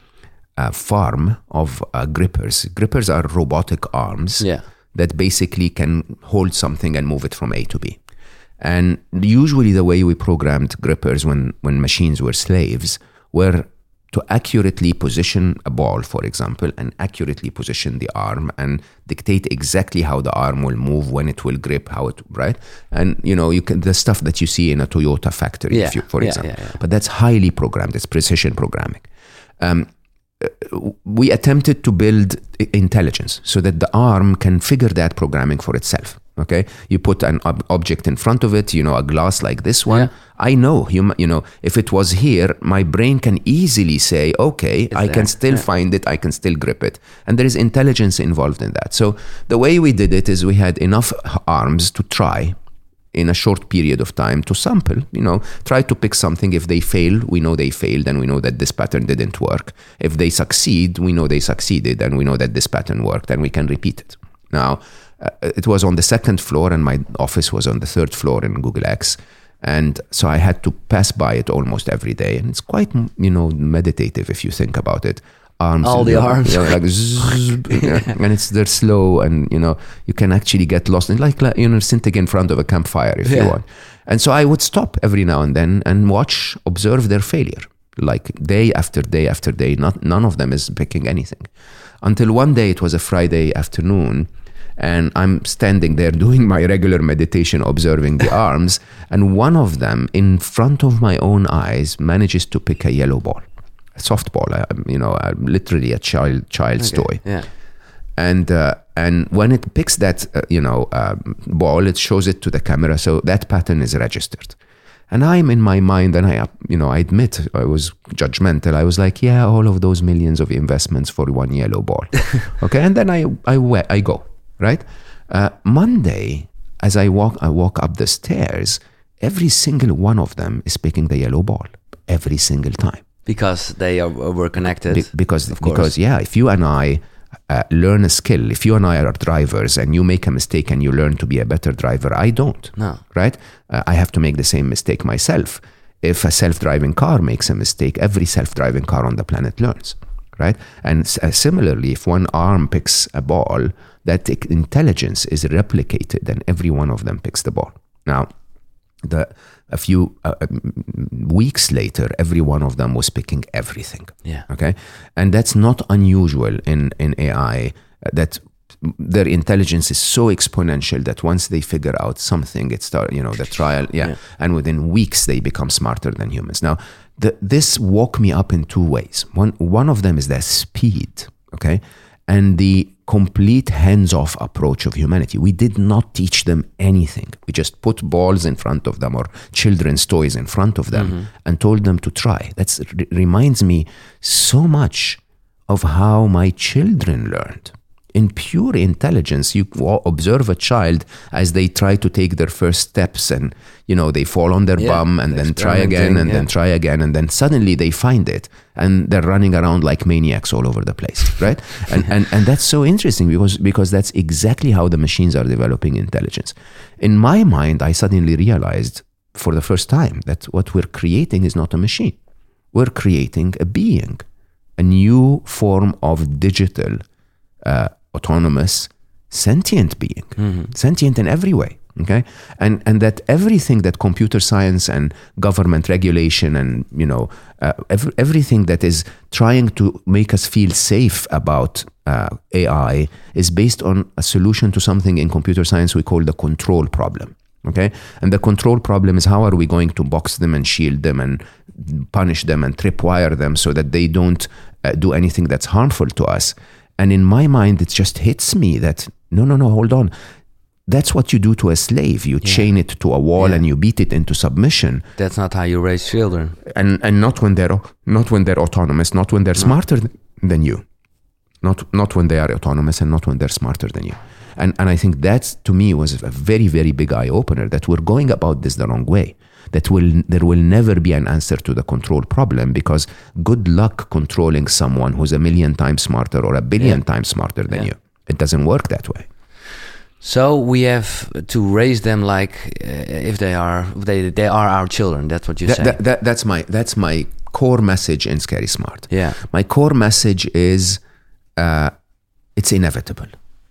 a farm of uh, grippers grippers are robotic arms Yeah. That basically can hold something and move it from a to b and usually the way we programmed grippers when when machines were slaves were to accurately position a ball, for example, and accurately position the arm and dictate exactly how the arm will move, when it will grip, how it right, and you know you can the stuff that you see in a Toyota factory, Yeah, if you, for yeah, example. yeah. But that's highly programmed. It's precision programming. Um, we attempted to build intelligence so that the arm can figure that programming for itself. Okay, you put an ob- object in front of it, you know, a glass like this one. Yeah. I know, you, you know, if it was here, my brain can easily say, okay, I there, can still yeah. find it, I can still grip it. And there is intelligence involved in that. So the way we did it is we had enough arms to try in a short period of time to sample, you know, try to pick something. If they fail, we know they failed and we know that this pattern didn't work. If they succeed, we know they succeeded and we know that this pattern worked and we can repeat it. Now, uh, it was on the second floor and my office was on the third floor in Google X. And so I had to pass by it almost every day. And it's quite, you know, meditative if you think about it. Arms All the arms. like zzz, yeah, and it's they're slow and you know you can actually get lost in like, like you know sitting in front of a campfire if you want. And so i would stop every now and then and watch observe their failure. Like day after day after day not none of them is picking anything. Until one day it was a friday afternoon and i'm standing there doing my regular meditation observing the arms and one of them in front of my own eyes manages to pick a yellow ball softball uh, you know uh, literally a child child's toy Yeah. and uh, and when it picks that uh, you know um, ball, it shows it to the camera, so that pattern is registered. And I'm in my mind, and I uh, you know I admit I was judgmental. I was like, yeah, all of those millions of investments for one yellow ball, okay. And then I I I go right. Uh, Monday, as I walk I walk up the stairs, every single one of them is picking the yellow ball every single time. Because they are, were connected. Be- because because yeah, if you and I uh, learn a skill, if you and I are drivers and you make a mistake and you learn to be a better driver, I don't. No. Right? Uh, I have to make the same mistake myself. If a self-driving car makes a mistake, every self-driving car on the planet learns. Right? And uh, similarly, if one arm picks a ball, that intelligence is replicated, and every one of them picks the ball. Now, the a few uh, um, weeks later, every one of them was picking everything. Yeah. Okay, and that's not unusual in in AI. uh, That their intelligence is so exponential that once they figure out something, it start you know the trial, yeah, Yeah. and within weeks they become smarter than humans. Now, the, this woke me up in two ways. One one of them is their speed. Okay. And the complete hands off approach of humanity. We did not teach them anything. We just put balls in front of them or children's toys in front of them mm-hmm. and told them to try. That reminds me so much of how my children learned. In pure intelligence, you observe a child as they try to take their first steps and, you know, they fall on their Yeah, bum and then try again and then try again and then suddenly they find it and they're running around like maniacs all over the place right? And, and and that's so interesting because because that's exactly how the machines are developing intelligence. In my mind i suddenly realized for the first time that what we're creating is not a machine. We're creating a being a new form of digital uh, autonomous sentient being. Sentient in every way okay? And and that everything that computer science and government regulation and you know uh, ev- everything that is trying to make us feel safe about uh, AI is based on a solution to something in computer science we call the control problem okay? And the control problem is how are we going to box them and shield them and punish them and tripwire them so that they don't uh, do anything that's harmful to us and in my mind it just hits me that no no no hold on. That's what you do to a slave. You chain it to a wall Yeah. and you beat it into submission. That's not how you raise children. and and not when they're not when they're autonomous not when they're smarter than you. Not not when they are autonomous and not when they're smarter than you. And and i think that to me was a very very big eye opener that we're going about this the wrong way that will there will never be an answer to the control problem because good luck controlling someone who's a million times smarter or a billion Yeah. times smarter than Yeah. you it doesn't work that way So we have to raise them like uh, if they are they they are our children. That's what you That- say. that- that- that's my that's my core message in Scary Smart. Yeah. My core message is uh, it's inevitable.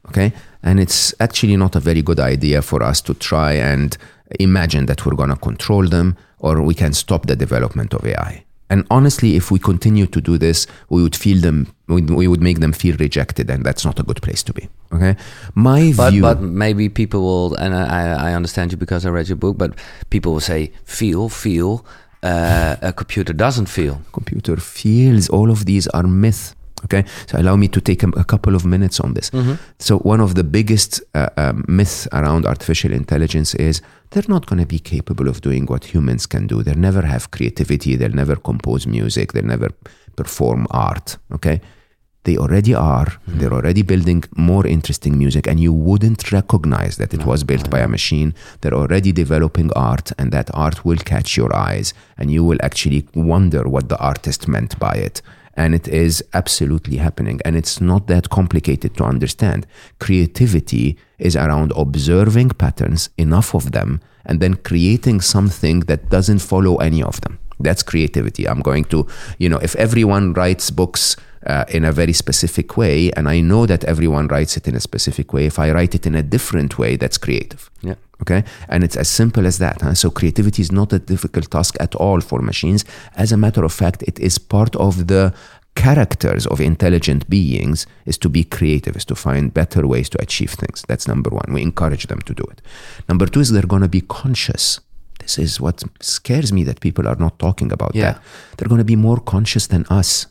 Okay, and it's actually not a very good idea for us to try and imagine that we're going to control them or we can stop the development of AI. And honestly, if we continue to do this, we would feel them. We, would make them feel rejected, and that's not a good place to be. Okay, my But view. but maybe people will, and I I understand you because I read your book. But people will say, feel, feel. Uh, a computer doesn't feel. computer feels all of these are myth okay? So allow me to take a, a couple of minutes on this. So one of the biggest uh, um, myths around artificial intelligence is they're not going to be capable of doing what humans can do. They'll never have creativity. They'll never compose music. They'll never perform art okay? They already are. They're already building more interesting music and you wouldn't recognize that it was built by a machine. They're already developing art and that art will catch your eyes and you will actually wonder what the artist meant by it and it is absolutely happening. And it's not that complicated to understand. Creativity is around observing patterns enough of them and then creating something that doesn't follow any of them. That's creativity. I'm going to you know if everyone writes books uh, in a very specific way and i know that everyone writes it in a specific way if i write it in a different way that's creative. Yeah. Okay? And it's as simple as that huh? so creativity is not a difficult task at all for machines. As a matter of fact it is part of the characters of intelligent beings is to be creative is to find better ways to achieve things. That's number one. We encourage them to do it. Number two is they're going to be conscious. This is what scares me that people are not talking about Yeah. that. They're going to be more conscious than us.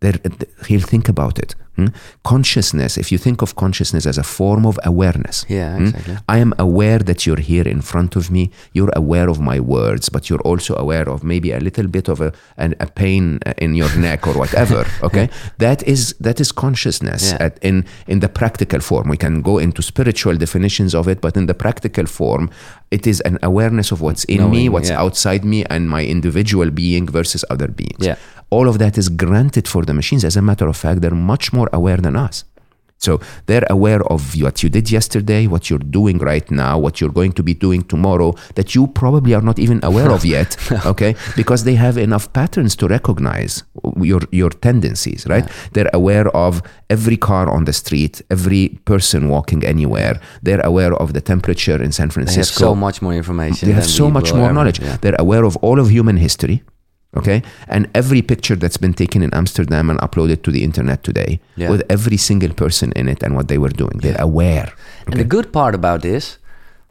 They're, he'll think about it. Hmm? Consciousness, if you think of consciousness as a form of awareness. Yeah, hmm? exactly. I am aware that you're here in front of me. You're aware of my words, but you're also aware of maybe a little bit of a, an, a pain in your neck or whatever. Okay, that is that is consciousness Yeah. at, in in the practical form. We can go into spiritual definitions of it, but in the practical form, it is an awareness of what's in me, what's yeah. outside me, and my individual being versus other beings Yeah. All of that is granted for the machines. As a matter of fact, they're much more aware than us. So they're aware of what you did yesterday, what you're doing right now, what you're going to be doing tomorrow that you probably are not even aware of yet. Okay, because they have enough patterns to recognize your your tendencies, right? They're aware of every car on the street, every person walking anywhere. They're aware of the temperature in San They have Francisco so much more information. they have so much more knowledge. yeah. They're aware of all of human history, okay? And every picture that's been taken in Amsterdam and uploaded to the internet today, Yeah. with every single person in it and what they were doing. They're aware. And the good part about this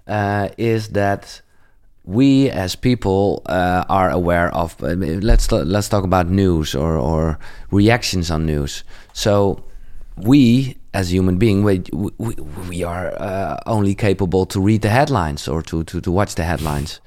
uh, is that we as people uh, are aware of. Let's let's talk about news or or reactions on news. So we as human being we we, we are uh, only capable to read the headlines or to to, to watch the headlines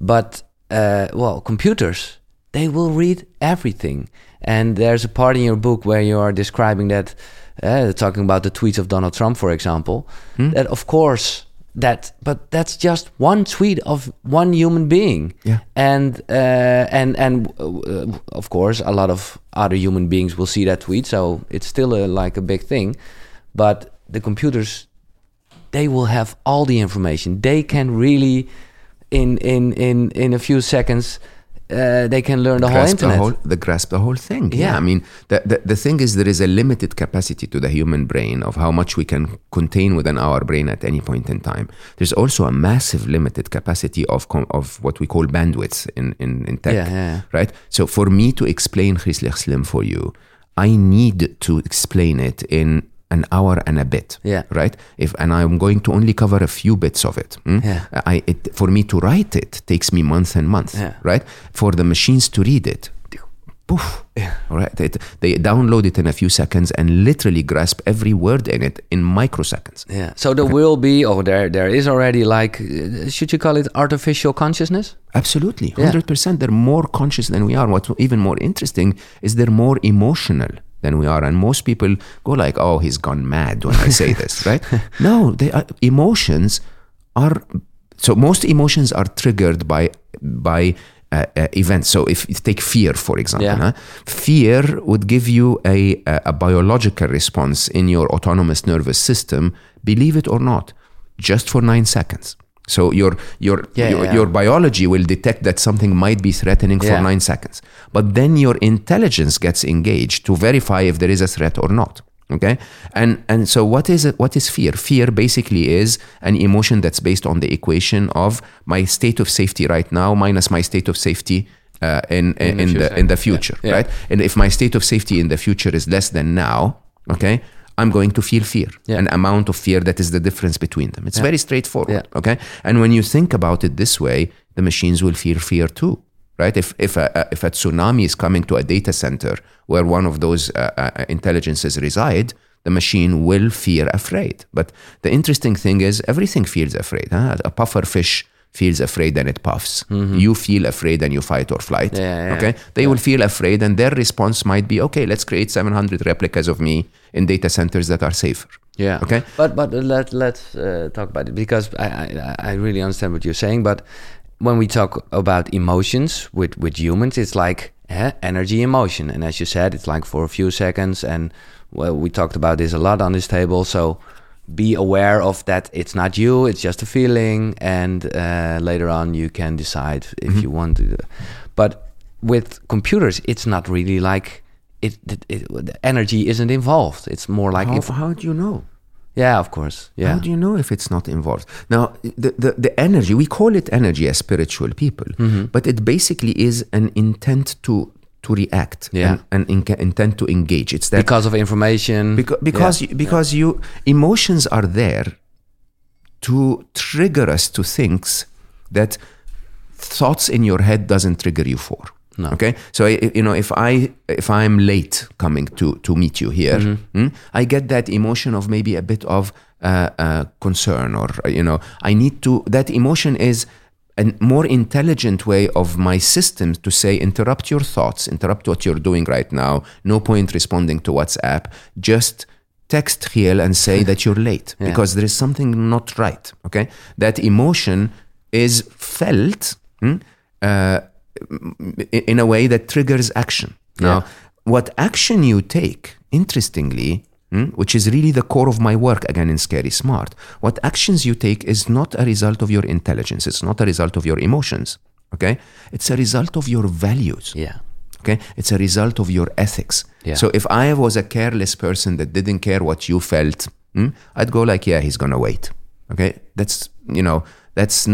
but uh, well computers they will read everything. And there's a part in your book where you are describing that uh, talking about the tweets of donald trump for example that of course that but that's just one tweet of one human being. Yeah. and uh, and and uh, of course a lot of other human beings will see that tweet so it's still a, like a big thing. But the computers they will have all the information. They can really in in in in a few seconds uh, they can learn the whole grasp the internet whole, the grasp the whole thing. Yeah. I mean, the, the, the thing is, there is a limited capacity to the human brain of how much we can contain within our brain at any point in time. There's also a massive limited capacity of com- of what we call bandwidths in, in, in tech, Yeah, yeah, yeah. right? So for me to explain Griezelig Slim for you, I need to explain it in an hour and a bit, Yeah. right? If and I'm going to only cover a few bits of it. hmm? Yeah. I it for me to write it takes me months and months, Yeah. right? For the machines to read it, poof, all right? It, they download it in a few seconds and literally grasp every word in it in microseconds. yeah so there will be or there there is already like uh, should you call it artificial consciousness Absolutely, Yeah. hundred percent. They're more conscious than we are. What's even more interesting is they're more emotional than we are. And most people go like, "Oh, he's gone mad" when I say this, right? No, they are, emotions are so most emotions are triggered by by uh, uh, events. So if you take fear, for example, Yeah. huh? fear would give you a, a a biological response in your autonomous nervous system. Believe it or not, just for nine seconds. So your your Yeah, your, yeah. your biology will detect that something might be threatening for Yeah. nine seconds. But then your intelligence gets engaged to verify if there is a threat or not. Okay, and and so what is it? What is fear? Fear basically is an emotion that's based on the equation of my state of safety right now minus my state of safety uh, in, in, In the in the future. in the future, right? And if my state of safety in the future is less than now, okay, I'm going to feel fear, Yeah. an amount of fear that is the difference between them. It's Yeah. very straightforward, Yeah. okay? And when you think about it this way, the machines will feel fear too. Right? If if a, if a tsunami is coming to a data center where one of those uh, uh, intelligences reside, the machine will fear afraid. But the interesting thing is, everything feels afraid. Huh? A puffer fish feels afraid and it puffs. You feel afraid and you fight or flight. Mm-hmm. Yeah, yeah, okay, they will feel afraid, and their response might be, okay, let's create 700 replicas of me in data centers that are safer. Yeah. Okay. But but let let's uh, talk about it because I, I I really understand what you're saying. But when we talk about emotions with with humans, it's like eh, energy, emotion, and as you said, it's like for a few seconds. And well, we talked about this a lot on this table. So be aware of that. It's not you. It's just a feeling, and uh, later on you can decide if you want to. But with computers, it's not really like. It, it, it, the energy isn't involved. It's more like How, how do you know? yeah, of course. Yeah. How do you know if it's not involved? Now, the, the, the energy, we call it energy as spiritual people, Mm-hmm. but it basically is an intent to to react Yeah. and an in- intent to engage. It's that because of information. because because you, because you emotions are there to trigger us to things that thoughts in your head doesn't trigger you for No. okay so you know if i if i'm late coming to to meet you here Mm-hmm. hmm, i get that emotion of maybe a bit of uh, uh, concern or you know i need to that emotion is a more intelligent way of my system to say interrupt your thoughts interrupt what you're doing right now no point responding to whatsapp just text Giel and say that you're late Yeah. because there is something not right okay that emotion is felt hmm, uh, in a way that triggers action now Yeah. what action you take interestingly which is really the core of my work again in scary smart. What actions you take is not a result of your intelligence. It's not a result of your emotions okay? It's a result of your values yeah. okay? It's a result of your ethics. Yeah. so if i was a careless person that didn't care what you felt hmm, i'd go like yeah he's gonna wait okay? That's you know that's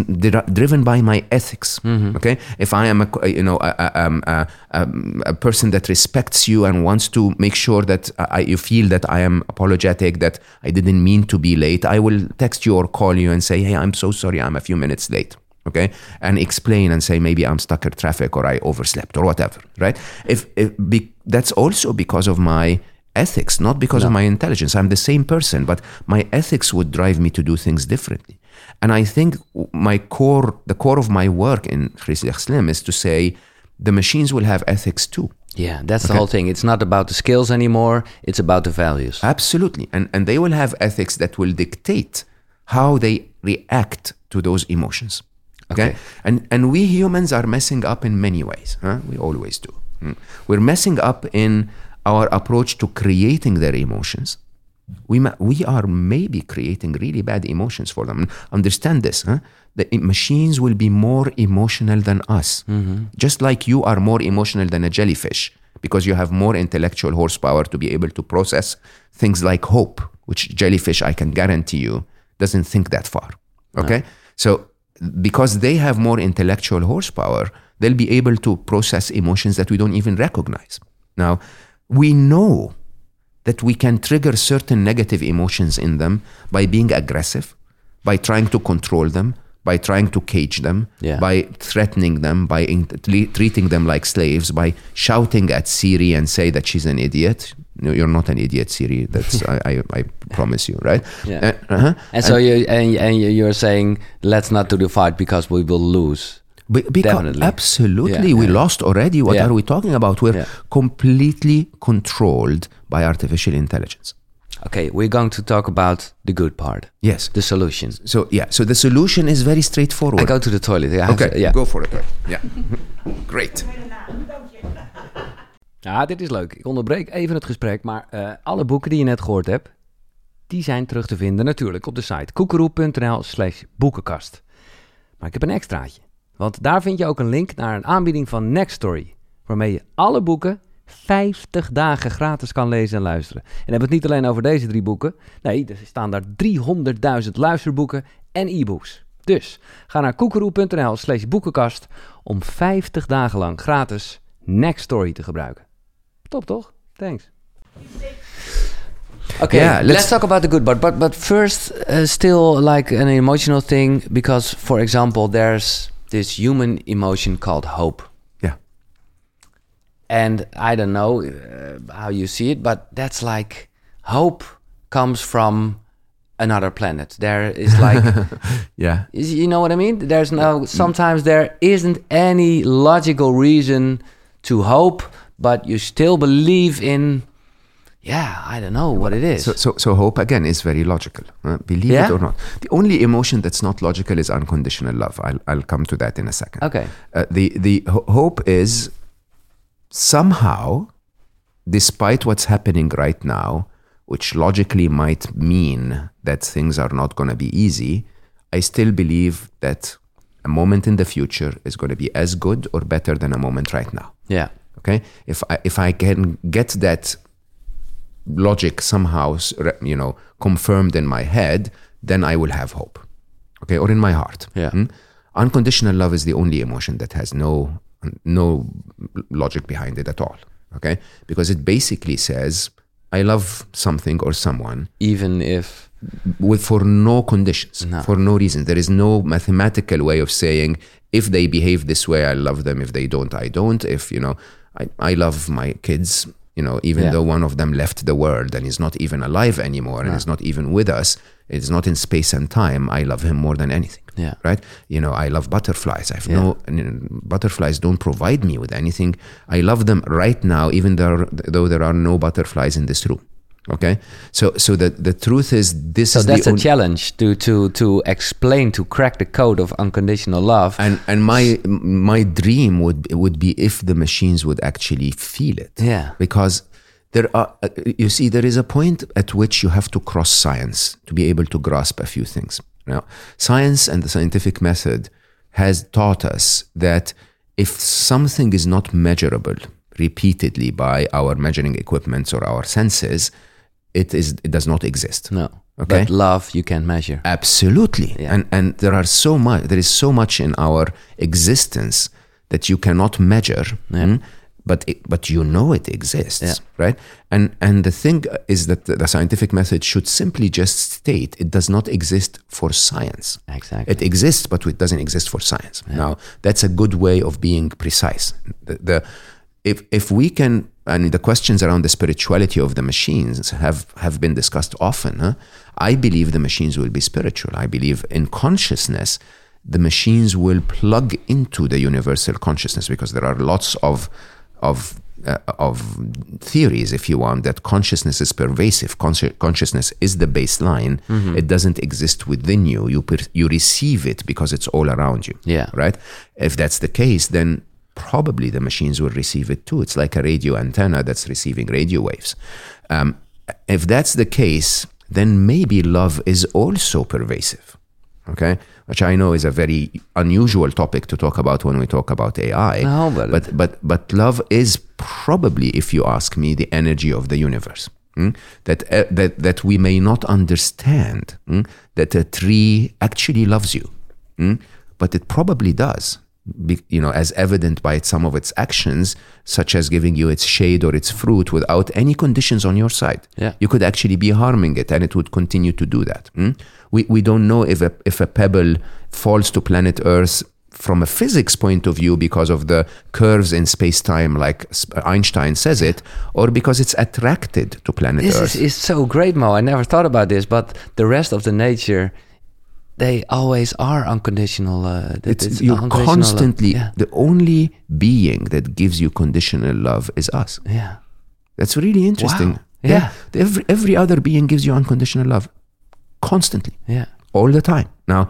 driven by my ethics okay? If i am a you know a, a, um, a, um, a person that respects you and wants to make sure that I, you feel that i am apologetic that i didn't mean to be late i will text you or call you and say hey i'm so sorry i'm a few minutes late okay? And explain and say maybe i'm stuck in traffic or i overslept or whatever right? If, if be, that's also because of my ethics not because of my intelligence. I'm the same person but my ethics would drive me to do things differently and i think my core the core of my work in Slim is to say the machines will have ethics too Yeah, that's the whole thing. It's not about the skills anymore. It's about the values. Absolutely. And, and they will have ethics that will dictate how they react to those emotions. Okay. Okay. And, and we humans are messing up in many ways. Huh? We always do. Mm. We're messing up in our approach to creating their emotions. We, ma- we are maybe creating really bad emotions for them. Understand this. Huh? The machines will be more emotional than us. Mm-hmm. Just like you are more emotional than a jellyfish because you have more intellectual horsepower to be able to process things like hope, which jellyfish, I can guarantee you, doesn't think that far. Okay? So, because they have more intellectual horsepower, they'll be able to process emotions that we don't even recognize. Now, we know that we can trigger certain negative emotions in them by being aggressive, by trying to control them, by trying to cage them, Yeah. by threatening them, by in- treating them like slaves, by shouting at Siri and say that she's an idiot. No, you're not an idiot, Siri. That's I, I, I promise you, right? Yeah. Uh, uh-huh. And so you and, and you're saying let's not do the fight because we will lose. Be- because Definitely. absolutely, Yeah, we yeah. lost already. What Yeah. are we talking about? We're Yeah. completely controlled by artificial intelligence. Okay, we're going to talk about the good part, Yes. the solution. So yeah, so the solution is very straightforward. I go to the toilet. I have okay, to- yeah. go for it. Yeah, great. Ja, dit is leuk. Ik onderbreek even het gesprek, maar eh, alle boeken die je net gehoord hebt, die zijn terug te vinden natuurlijk op de site koekeroe.nl slash boekenkast. Maar ik heb een extraatje, want daar vind je ook een link naar een aanbieding van Nextory, waarmee je alle boeken 50 dagen gratis kan lezen en luisteren. En dan hebben we het niet alleen over deze drie boeken, nee, er staan daar 300.000 luisterboeken en e-books. Dus ga naar koekeroe.nl slash boekenkast om 50 dagen lang gratis Nextory te gebruiken. Top toch? Thanks. Okay, Yeah, let's, let's- talk about the good part. But but first, uh, still like an emotional thing because, for example, there's this human emotion called hope. Yeah. And I don't know uh, how you see it, but that's like hope comes from another planet. There is like, Yeah. is- you know what I mean? There's no, sometimes there isn't any logical reason to hope, but you still believe in, yeah, I don't know what it is. So, so, so hope again is very logical. uh, believe Yeah? it or not. The only emotion that's not logical is unconditional love. I'll, I'll come to that in a second. okay. Uh, the the ho- hope is somehow, despite what's happening right now, which logically might mean that things are not going to be easy, I still believe that a moment in the future is going to be as good or better than a moment right now. Yeah. Okay, if I if I can get that logic somehow, you know, confirmed in my head, then I will have hope. Okay, or in my heart. Yeah. Hmm? Unconditional love is the only emotion that has no no logic behind it at all. Okay, because it basically says I love something or someone Even if, with for no conditions, No. for no reason. There is no mathematical way of saying if they behave this way, I love them. If they don't, I don't. If you know, I, I love my kids. You know, even Yeah. though one of them left the world and is not even alive anymore and is not even with us, it's not in space and time. I love him more than anything. Yeah. Right. You know, I love butterflies. I have no butterflies don't provide me with anything. I love them right now, even though there are no butterflies in this room. Okay. So so the the truth is this so is that's the a only, challenge to, to, to explain, to crack the code of unconditional love. and and my my dream would would be if the machines would actually feel it. Yeah. Because there are uh, you see there is a point at which you have to cross science to be able to grasp a few things. Now, science and the scientific method has taught us that if something is not measurable repeatedly by our measuring equipments or our senses, it is it does not exist. no. Okay. But love you can measure. Absolutely. Yeah. And and there are so much there is so much in our existence that you cannot measure. mm, But it, but you know it exists, Yeah. right? And and the thing is that the, the scientific method should simply just state it does not exist for science. Exactly. It exists, but it doesn't exist for science. Now, that's a good way of being precise. The, the if if we can, and the questions around the spirituality of the machines have have been discussed often. Huh? I believe the machines will be spiritual. I believe in consciousness. The machines will plug into the universal consciousness because there are lots of of uh, of theories, if you want, that consciousness is pervasive. Consci- consciousness is the baseline. It doesn't exist within you. You per- you receive it because it's all around you. Yeah. Right. If that's the case, then probably the machines will receive it too. It's like a radio antenna that's receiving radio waves. Um, if that's the case, then maybe love is also pervasive. Okay, which I know is a very unusual topic to talk about when we talk about AI. No, but- but but but love is probably, if you ask me, the energy of the universe. mm? That uh, that that we may not understand mm? that a tree actually loves you, mm? but it probably does. Be, you know, as evident by some of its actions, such as giving you its shade or its fruit without any conditions on your side. Yeah. You could actually be harming it, and it would continue to do that. mm? We we don't know if a if a pebble falls to planet Earth from a physics point of view because of the curves in space time, like Einstein says it, or because it's attracted to planet This Earth. is, is so great, Mo. I never thought about this, but the rest of the nature, they always are unconditional. Uh, it's, it's you're unconditional constantly Yeah. the only being that gives you conditional love is us. yeah. That's really interesting. Wow. Yeah. Every every other being gives you unconditional love, constantly. Yeah. all the time. Now,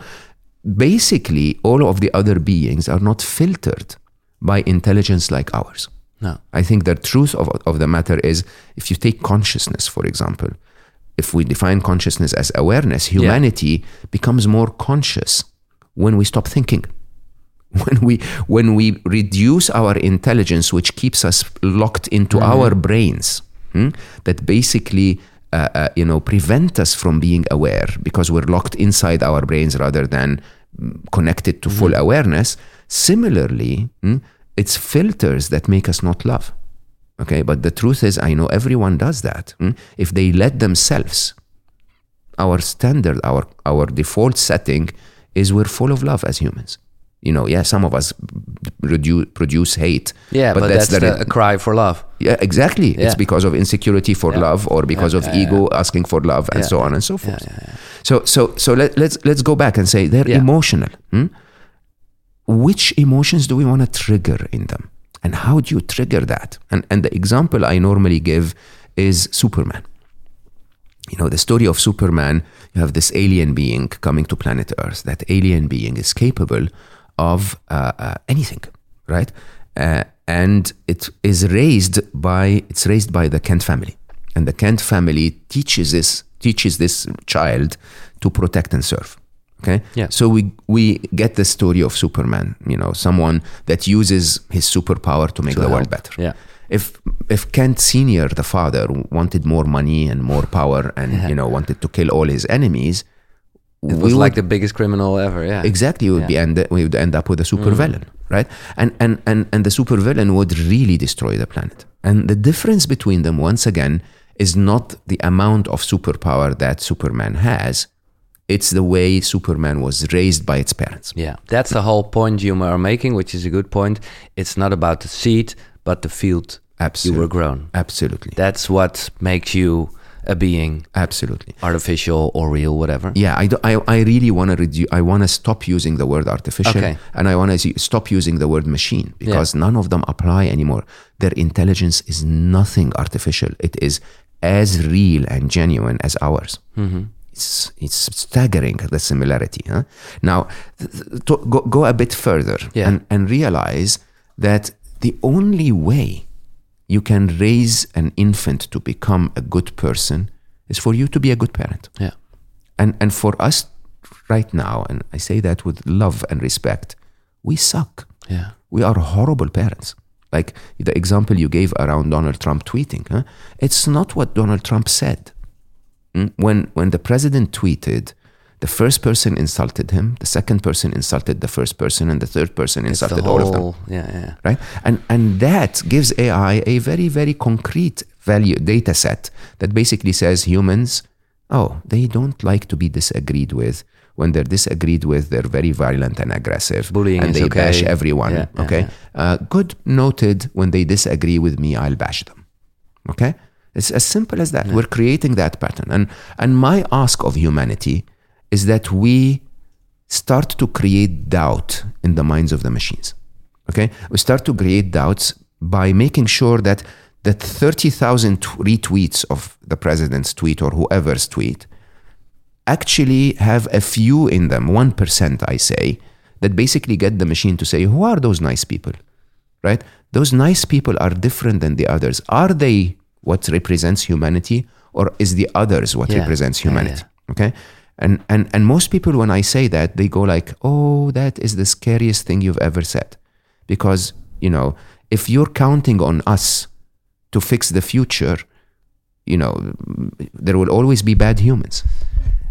basically, all of the other beings are not filtered by intelligence like ours. No. I think the truth of, of the matter is if you take consciousness, for example, if we define consciousness as awareness, humanity becomes more conscious when we stop thinking. When we when we reduce our intelligence, which keeps us locked into our brains, hmm, that basically uh, uh, you know prevent us from being aware because we're locked inside our brains rather than connected to full awareness. Similarly, mm, it's filters that make us not love. Okay, but the truth is, I know everyone does that. mm. If they let themselves, our standard, our our default setting is we're full of love as humans. You know, yeah, some of us reduce, produce hate. Yeah, but, that's, the, the, a cry for love. yeah, exactly. Yeah. It's because of insecurity for Yeah. love or because Yeah, of ego asking for love and so on and so forth. So so so let, let's let's go back and say they're emotional. hmm? Which emotions do we want to trigger in them? And how do you trigger that? And and the example I normally give is Superman. You know, the story of Superman, you have this alien being coming to planet Earth. That alien being is capable of uh, uh, anything, right? Uh, and it is raised by it's raised by the Kent family, and the Kent family teaches this teaches this child to protect and serve. Okay, Yeah. So we we get the story of Superman. You know, someone that uses his superpower to make To the world better Yeah. if if Kent Senior, the father, wanted more money and more power, and you know wanted to kill all his enemies, It we was would- like the biggest criminal ever. Yeah. exactly we would be end we would end up with a mm. supervillain, right? And and and and the supervillain would really destroy the planet. And the difference between them, once again, is not the amount of superpower that Superman has. It's the way Superman was raised by its parents. Yeah, that's the whole point you are making, which is a good point. It's not about the seed, but the field you Absolutely. were grown. Absolutely. That's what makes you a being, Absolutely. artificial or real, whatever. Yeah, I, do, I, I really want to reduce. I want to stop using the word artificial, Okay. and I want to stop using the word machine because none of them apply anymore. Their intelligence is nothing artificial. It is as real and genuine as ours. Mm-hmm. It's it's staggering the similarity. Huh? Now, th- th- to go, go a bit further Yeah. and, and realize that the only way you can raise an infant to become a good person is for you to be a good parent Yeah. and and for us right now and i say that with love and respect we suck Yeah. we are horrible parents like the example you gave around donald trump tweeting huh? it's not what donald trump said? When when the president tweeted the first person insulted him the second person insulted the first person and the third person insulted all of them. Yeah, yeah. right? And and that gives ai a very very concrete value data set that basically says humans oh they don't like to be disagreed with. When they're disagreed with they're very violent and aggressive Bullying and they bash okay. everyone Yeah, yeah, okay? Uh, good noted when they disagree with me i'll bash them okay it's as simple as that we're creating that pattern and and my ask of humanity is that we start to create doubt in the minds of the machines. Okay? We start to create doubts by making sure that that 30,000 retweets of the president's tweet or whoever's tweet actually have a few in them, 1%, I say, that basically get the machine to say, who are those nice people? Right? Those nice people are different than the others. Are they what represents humanity or is the others what Yeah. represents Yeah, humanity? Okay? And, and and most people when I say that they go like, "Oh, that is the scariest thing you've ever said." Because, you know, if you're counting on us to fix the future, you know, there will always be bad humans.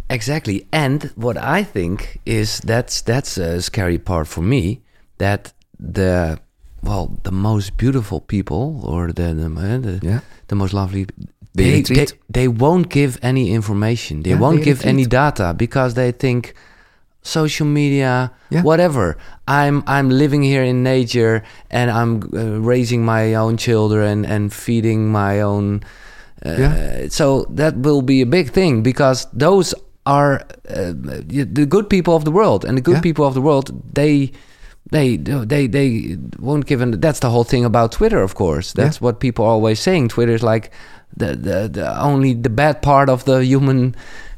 Exactly. And what I think is that's that's a scary part for me that the well the most beautiful people or the the, uh, the, Yeah. the most lovely They they, they, won't give any information. They Yeah, won't they give any data because they think social media Yeah. whatever i'm i'm living here in nature and i'm uh, raising my own children and feeding my own uh, Yeah. so that will be a big thing because those are uh, the good people of the world and the good Yeah. people of the world they they they they won't give an that's the whole thing about twitter of course. That's what people are always saying. Twitter is like the, the the only the bad part of the human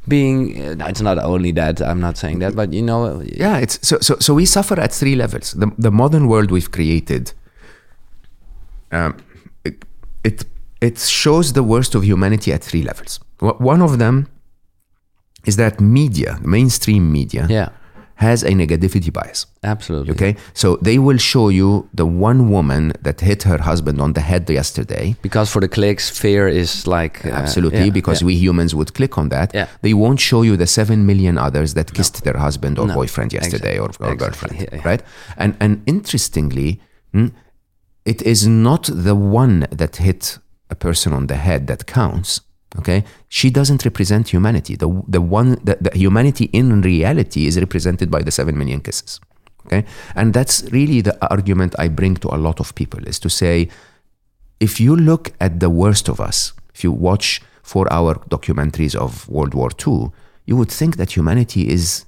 being. Uh, no, it's not only that i'm not saying that but you know Yeah, it's so so so we suffer at three levels. The the modern world we've created um, it, it it shows the worst of humanity at three levels. One of them is that media, mainstream media, yeah has a negativity bias. Absolutely. Okay, so they will show you the one woman that hit her husband on the head yesterday. Because for the clicks, fear is like uh, Absolutely, yeah, because yeah. we humans would click on that. Yeah. They won't show you the seven million others that kissed their husband or No. boyfriend yesterday or, or Exactly. girlfriend, Yeah, yeah. right? And and interestingly, hmm, it is not the one that hit a person on the head that counts. Okay, she doesn't represent humanity. The the one the, the humanity in reality is represented by the seven million kisses. Okay, and that's really the argument I bring to a lot of people is to say, if you look at the worst of us, if you watch four hour documentaries of World War II, you would think that humanity is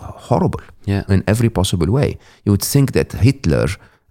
horrible Yeah. in every possible way. You would think that Hitler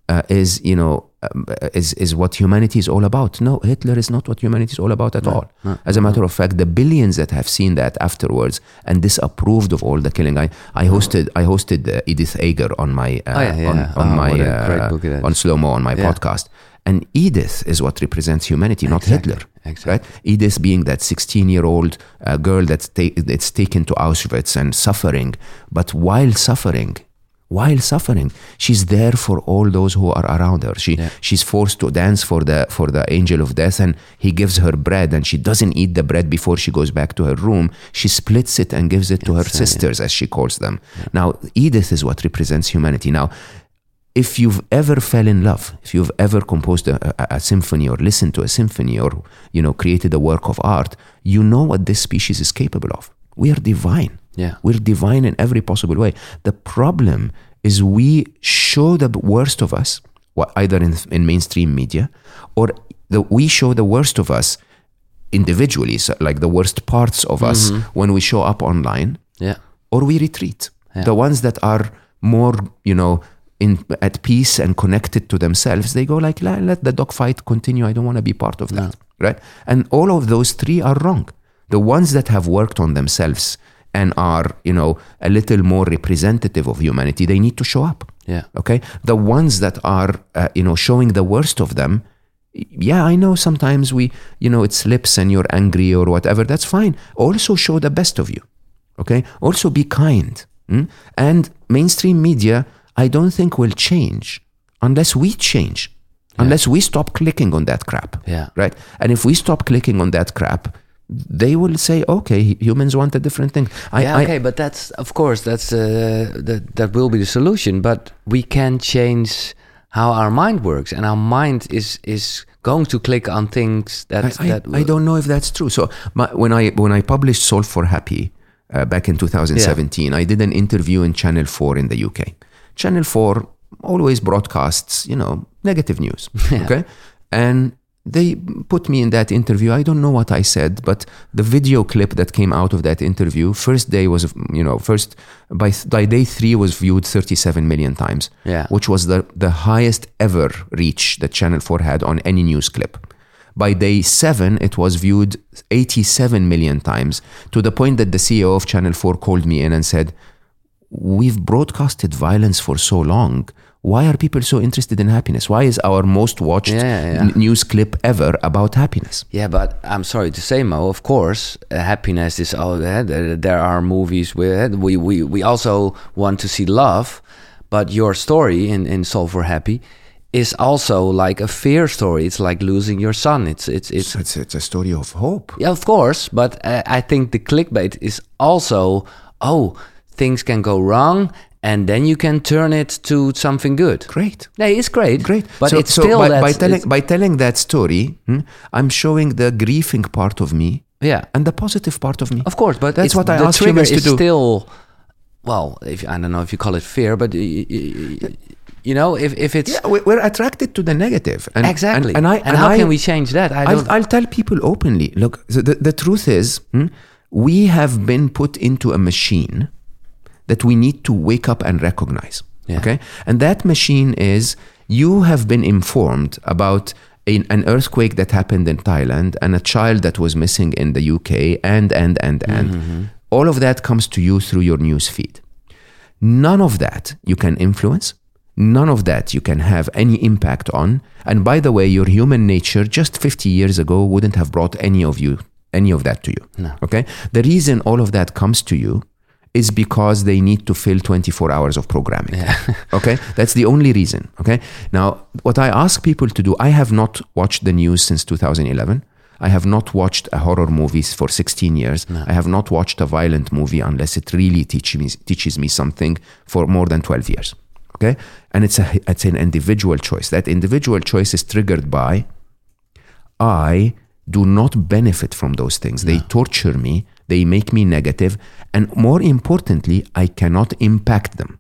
uh, is, you know, um, is, is what humanity is all about. No, Hitler is not what humanity is all about at all. As a matter of fact, the billions that have seen that afterwards and disapproved of all the killing. I, I hosted I hosted uh, Edith Eger on my uh, Oh, yeah, on, yeah. on Oh, my what a great uh, book it is. on Slo Mo on my Yeah. podcast. And Edith is what represents humanity, not Exactly, Hitler. exactly. Right? Edith being that 16 year old uh, girl that's, ta- that's taken to Auschwitz and suffering, but while suffering, while suffering, she's there for all those who are around her. She Yeah. she's forced to dance for the for the angel of death, and he gives her bread, and she doesn't eat the bread before she goes back to her room. She splits it and gives it to her uh, yeah. sisters, as she calls them. Now, Edith is what represents humanity. Now, if you've ever fell in love, if you've ever composed a, a, a symphony or listened to a symphony or you know created a work of art, you know what this species is capable of. We are divine. Yeah. We're divine in every possible way. The problem is we show the worst of us, either in, in mainstream media, or the, we show the worst of us individually, so like the worst parts of us mm-hmm. when we show up online Yeah. or we retreat. Yeah. The ones that are more, you know, in at peace and connected to themselves, they go like, let, let the dogfight continue. I don't want to be part of that, right? And all of those three are wrong. The ones that have worked on themselves and are, you know, a little more representative of humanity, they need to show up. Yeah. Okay, the ones that are, uh, you know, showing the worst of them. Yeah, I know sometimes we, you know, it slips and you're angry or whatever. That's fine. Also show the best of you. Okay. Also be kind. mm? And mainstream media, I don't think will change unless we change, unless we stop clicking on that crap. Yeah. Right. And if we stop clicking on that crap, they will say, okay, humans want a different thing. I, yeah, I- okay, but that's of course that's uh, that that will be the solution. But we can change how our mind works, and our mind is is going to click on things that I, that I, I don't know if that's true. So my, when I when I published Solve for Happy uh, back in 2017, I did an interview in Channel 4 in the UK. Channel 4 always broadcasts, you know, negative news. Okay, and they put me in that interview. I don't know what I said, but the video clip that came out of that interview, first day was, you know, first by by day three was viewed 37 million times Yeah. which was the, the highest ever reach that Channel 4 had on any news clip. By day seven, it was viewed 87 million times to the point that the CEO of Channel 4 called me in and said, We've broadcasted violence for so long. Why are people so interested in happiness? Why is our most watched Yeah, yeah. n- news clip ever about happiness? Yeah, but I'm sorry to say, Mo. Of course, uh, happiness is. Oh, uh, there, there are movies where we, we we also want to see love, but your story in in Solve for Happy is also like a fear story. It's like losing your son. It's it's it's. It's, it's a story of hope. Yeah, of course, but uh, I think the clickbait is also oh things can go wrong. And then you can turn it to something good. Great. Yeah, it's great. Great. But so, it's so still by, that by telling by telling that story, hmm, I'm showing the grieving part of me yeah. and the positive part of me. Of course, but That's what I ask humans to is do. Still, well, if I don't know if you call it fear, but you know, if if it's Yeah, we- we're attracted to the negative. And, exactly, And, and I and how I, can we change that? I I'll, don't. I'll tell people openly. Look, the, the, the truth is, hmm, we have been put into a machine that we need to wake up and recognize. Yeah. Okay, and that machine is you have been informed about. an an earthquake that happened in Thailand and a child that was missing in the UK, and and and and Mm-hmm. all of that comes to you through your news feed. None of that you can influence. None of that you can have any impact on. And by the way, your human nature just 50 years ago wouldn't have brought any of you, any of that to you. No. Okay. The reason all of that comes to you is because they need to fill 24 hours of programming. okay? That's the only reason. Okay? Now, what I ask people to do, I have not watched the news since 2011. I have not watched a horror movies for 16 years. I have not watched a violent movie unless it really teaches me, teaches me something for more than 12 years. Okay? And it's a it's an individual choice. That individual choice is triggered by I do not benefit from those things. They torture me, they make me negative, and more importantly, I cannot impact them.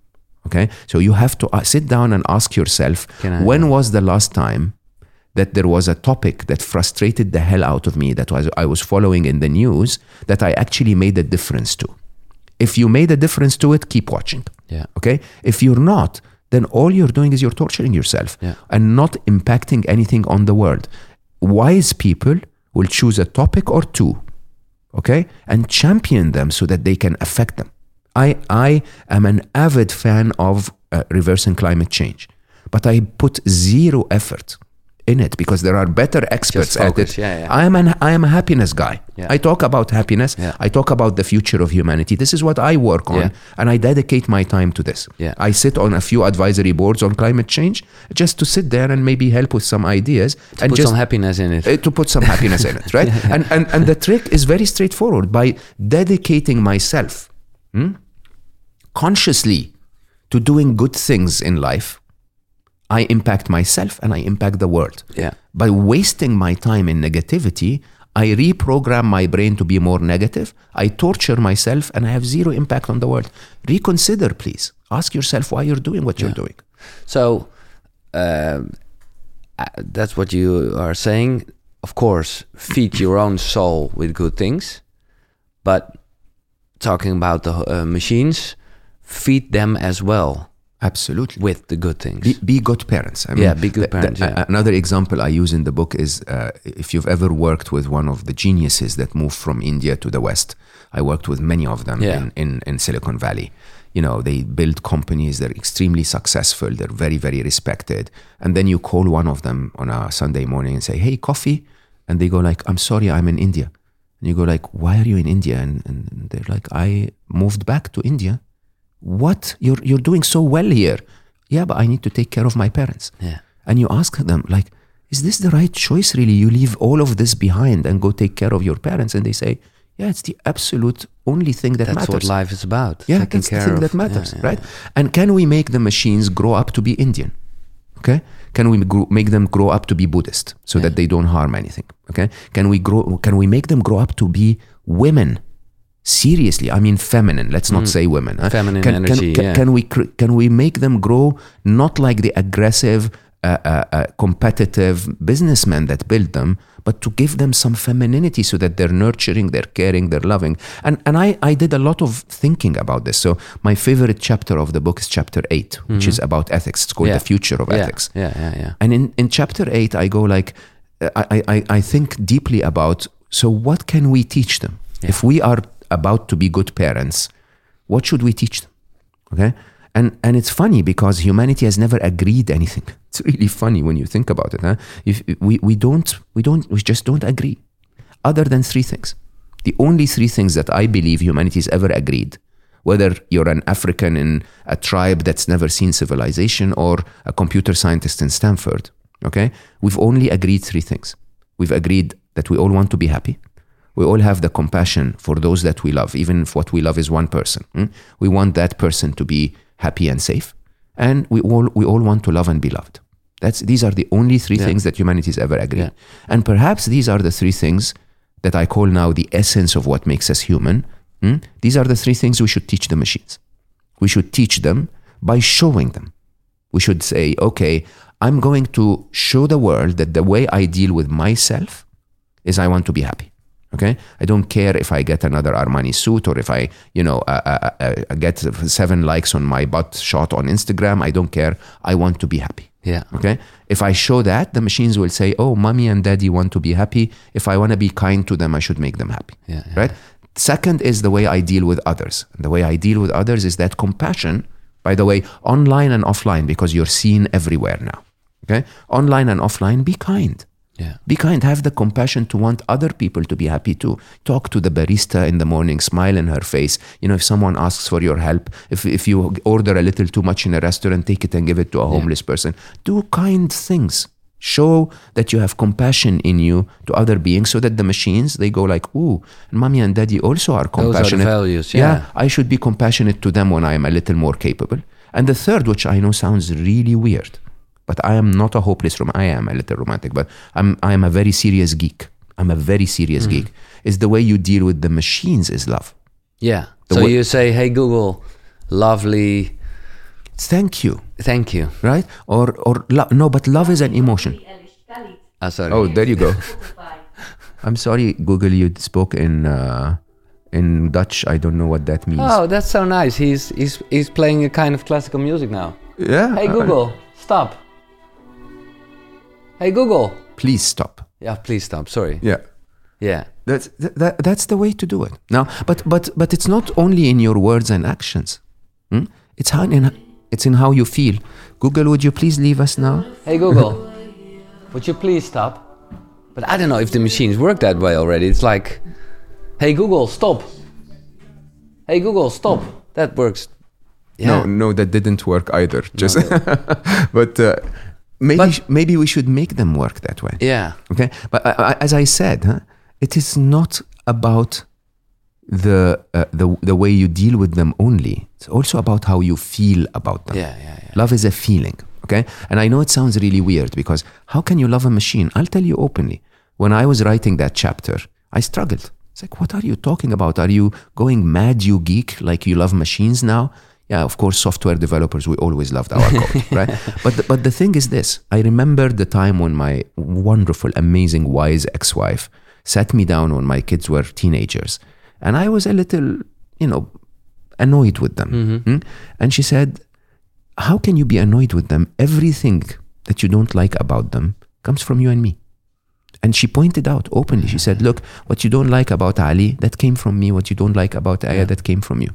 Okay? So you have to uh, sit down and ask yourself I- when was the last time that there was a topic that frustrated the hell out of me that was I was following in the news that I actually made a difference to. If you made a difference to it, keep watching. Yeah. Okay? If you're not, then all you're doing is you're torturing yourself Yeah. and not impacting anything on the world. Wise people will choose a topic or two, okay, and champion them so that they can affect them. I, I am an avid fan of uh, reversing climate change, but I put zero effort in it because there are better experts at it. yeah, yeah. I am an I am a happiness guy. Yeah. I talk about happiness. I talk about the future of humanity. This is what I work on, and I dedicate my time to this. Yeah. I sit on a few advisory boards on climate change just to sit there and maybe help with some ideas and Put just some happiness in it. uh, to put some happiness in it, right? And, and and the trick is very straightforward. By dedicating myself hmm, consciously to doing good things in life, I impact myself and I impact the world. Yeah. By wasting my time in negativity, I reprogram my brain to be more negative. I torture myself and I have zero impact on the world. Reconsider, please. Ask yourself why you're doing what you're doing. So um, uh, that's what you are saying. Of course, feed your own soul with good things, but talking about the uh, machines, feed them as well Absolutely. with the good things. Be, be good parents. I Yeah, be good parents, yeah. Another example I use in the book is uh, if you've ever worked with one of the geniuses that moved from India to the West. I worked with many of them Yeah. in, in, in Silicon Valley. You know, they build companies, they're extremely successful, they're very, very respected. And then you call one of them on a Sunday morning and say, Hey, coffee. And they go like, I'm sorry, I'm in India. And you go like, Why are you in India? And, and they're like, I moved back to India what? You're you're doing so well here. Yeah but i need to take care of my parents. Yeah. and you ask them like is this the right choice really? You leave all of this behind and go take care of your parents and they say yeah it's the absolute only thing that That's matters. what life is about. yeah taking that's the thing of. that matters Yeah, yeah, right? and can we make the machines grow up to be indian? Okay? Can we gro- make them grow up to be buddhist so that they don't harm anything? Okay? Can we grow can we make them grow up to be women seriously i mean feminine let's not say women huh? Mm. Feminine can, energy, can, yeah. can we can we make them grow not like the aggressive uh, uh, uh, competitive businessmen that build them but to give them some femininity so that they're nurturing they're caring they're loving and and I, I did a lot of thinking about this so my favorite chapter of the book is chapter 8 which is about ethics it's called Mm-hmm. Yeah. the future of yeah. ethics Yeah, yeah, yeah. and in, in chapter eight, I go like, uh, I, I, I think deeply about, so what can we teach them? If we are about to be good parents, what should we teach them? Okay. And, and it's funny because humanity has never agreed anything. It's really funny when you think about it. Huh? If we, we don't, we don't, we just don't agree other than three things. The only three things that I believe humanity has ever agreed, whether you're an African in a tribe that's never seen civilization or a computer scientist in Stanford, okay? We've only agreed three things. We've agreed that we all want to be happy. We all have the compassion for those that we love, even if what we love is one person. hmm? We want that person to be happy and safe. And we all, we all want to love and be loved. That's, these are the only three Yeah. things that humanity has ever agreed. Yeah. And perhaps these are the three things that I call now the essence of what makes us human. Hmm? These are the three things we should teach the machines. We should teach them by showing them. We should say, okay, I'm going to show the world that the way I deal with myself is I want to be happy. Okay, I don't care if I get another Armani suit or if I, you know, uh, uh, uh, uh, get seven likes on my butt shot on Instagram. I don't care. I want to be happy. Yeah. Okay. If I show that, the machines will say, "Oh, mommy and daddy want to be happy. If I want to be kind to them, I should make them happy." Yeah, yeah. Right. Second is the way I deal with others. And the way I deal with others is that compassion. By the way, online and offline, because you're seen everywhere now. Okay. Online and offline, be kind. Yeah. Be kind, have the compassion to want other people to be happy too. Talk to the barista in the morning, smile in her face. You know, if someone asks for your help, if, if you order a little too much in a restaurant, take it and give it to a homeless person. Do kind things. Show that you have compassion in you to other beings so that the machines, they go like, ooh, and mommy and daddy also are compassionate. Those are values, yeah. I should be compassionate to them when I am a little more capable. And the third, which I know sounds really weird, but I am not a hopeless rom. I am a little romantic, but I'm I am a very serious geek. I'm a very serious Mm-hmm. geek. Is the way you deal with the machines is love. Yeah. The so wo- you say, "Hey Google, lovely, Thank you, thank you." right? Or or lo- no, but love is an emotion. Ah, sorry. Oh, there you go. I'm sorry, Google. You spoke in uh, in Dutch. I don't know what that means. Oh, that's so nice. He's he's he's playing a kind of classical music now. yeah. Hey uh, Google, stop. Hey Google. please stop. Yeah, please stop. Sorry. Yeah. Yeah. That's that, that, that's the way to do it. Now, but but but it's not only in your words and actions. Hmm? It's how in it's in how you feel. Google, would you please leave us now? Hey Google, would you please stop? But I don't know if the machines work that way already. It's like, hey Google, stop. Hey Google, stop. That works. Yeah. No, no, that didn't work either. Just, but uh, maybe But- maybe we should make them work that way. Yeah. Okay, but uh, as I said, huh, it is not about the uh, the the way you deal with them only. It's also about how you feel about them. Yeah, yeah, yeah. Love is a feeling, okay? And I know it sounds really weird because how can you love a machine? I'll tell you openly. When I was writing that chapter, I struggled. It's like, what are you talking about? Are you going mad, you geek, like you love machines now? Yeah, of course, software developers, we always loved our code, right? But the, but the thing is this I remember the time when my wonderful, amazing, wise ex wife sat me down when my kids were teenagers. And I was a little, you know, annoyed with them. Hmm? And she said, How can you be annoyed with them? Everything that you don't like about them comes from you and me. And she pointed out openly, she said, Look, what you don't like about Ali, that came from me. What you don't like about Aya, that came from you.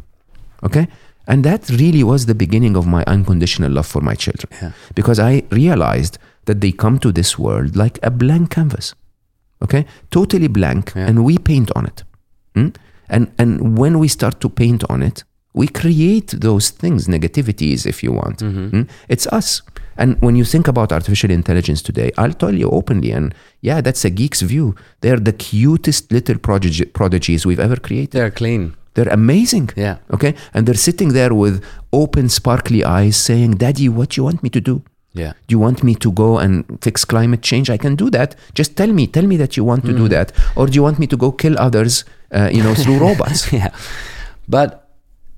Okay? And that really was the beginning of my unconditional love for my children. Yeah. Because I realized that they come to this world like a blank canvas. Okay? Totally blank, Yeah. and we paint on it. Hmm? And, and when we start to paint on it, we create those things, negativities, if you want. Hmm? It's us. And when you think about artificial intelligence today, I'll tell you openly, and yeah, that's a geek's view. They're the cutest little prodigy, prodigies we've ever created. They're clean. They're amazing. Yeah. Okay. And they're sitting there with open, sparkly eyes saying, Daddy, what do you want me to do? Yeah. Do you want me to go and fix climate change? I can do that. Just tell me, tell me that you want to Mm. do that. Or do you want me to go kill others, uh, you know, through robots? yeah. But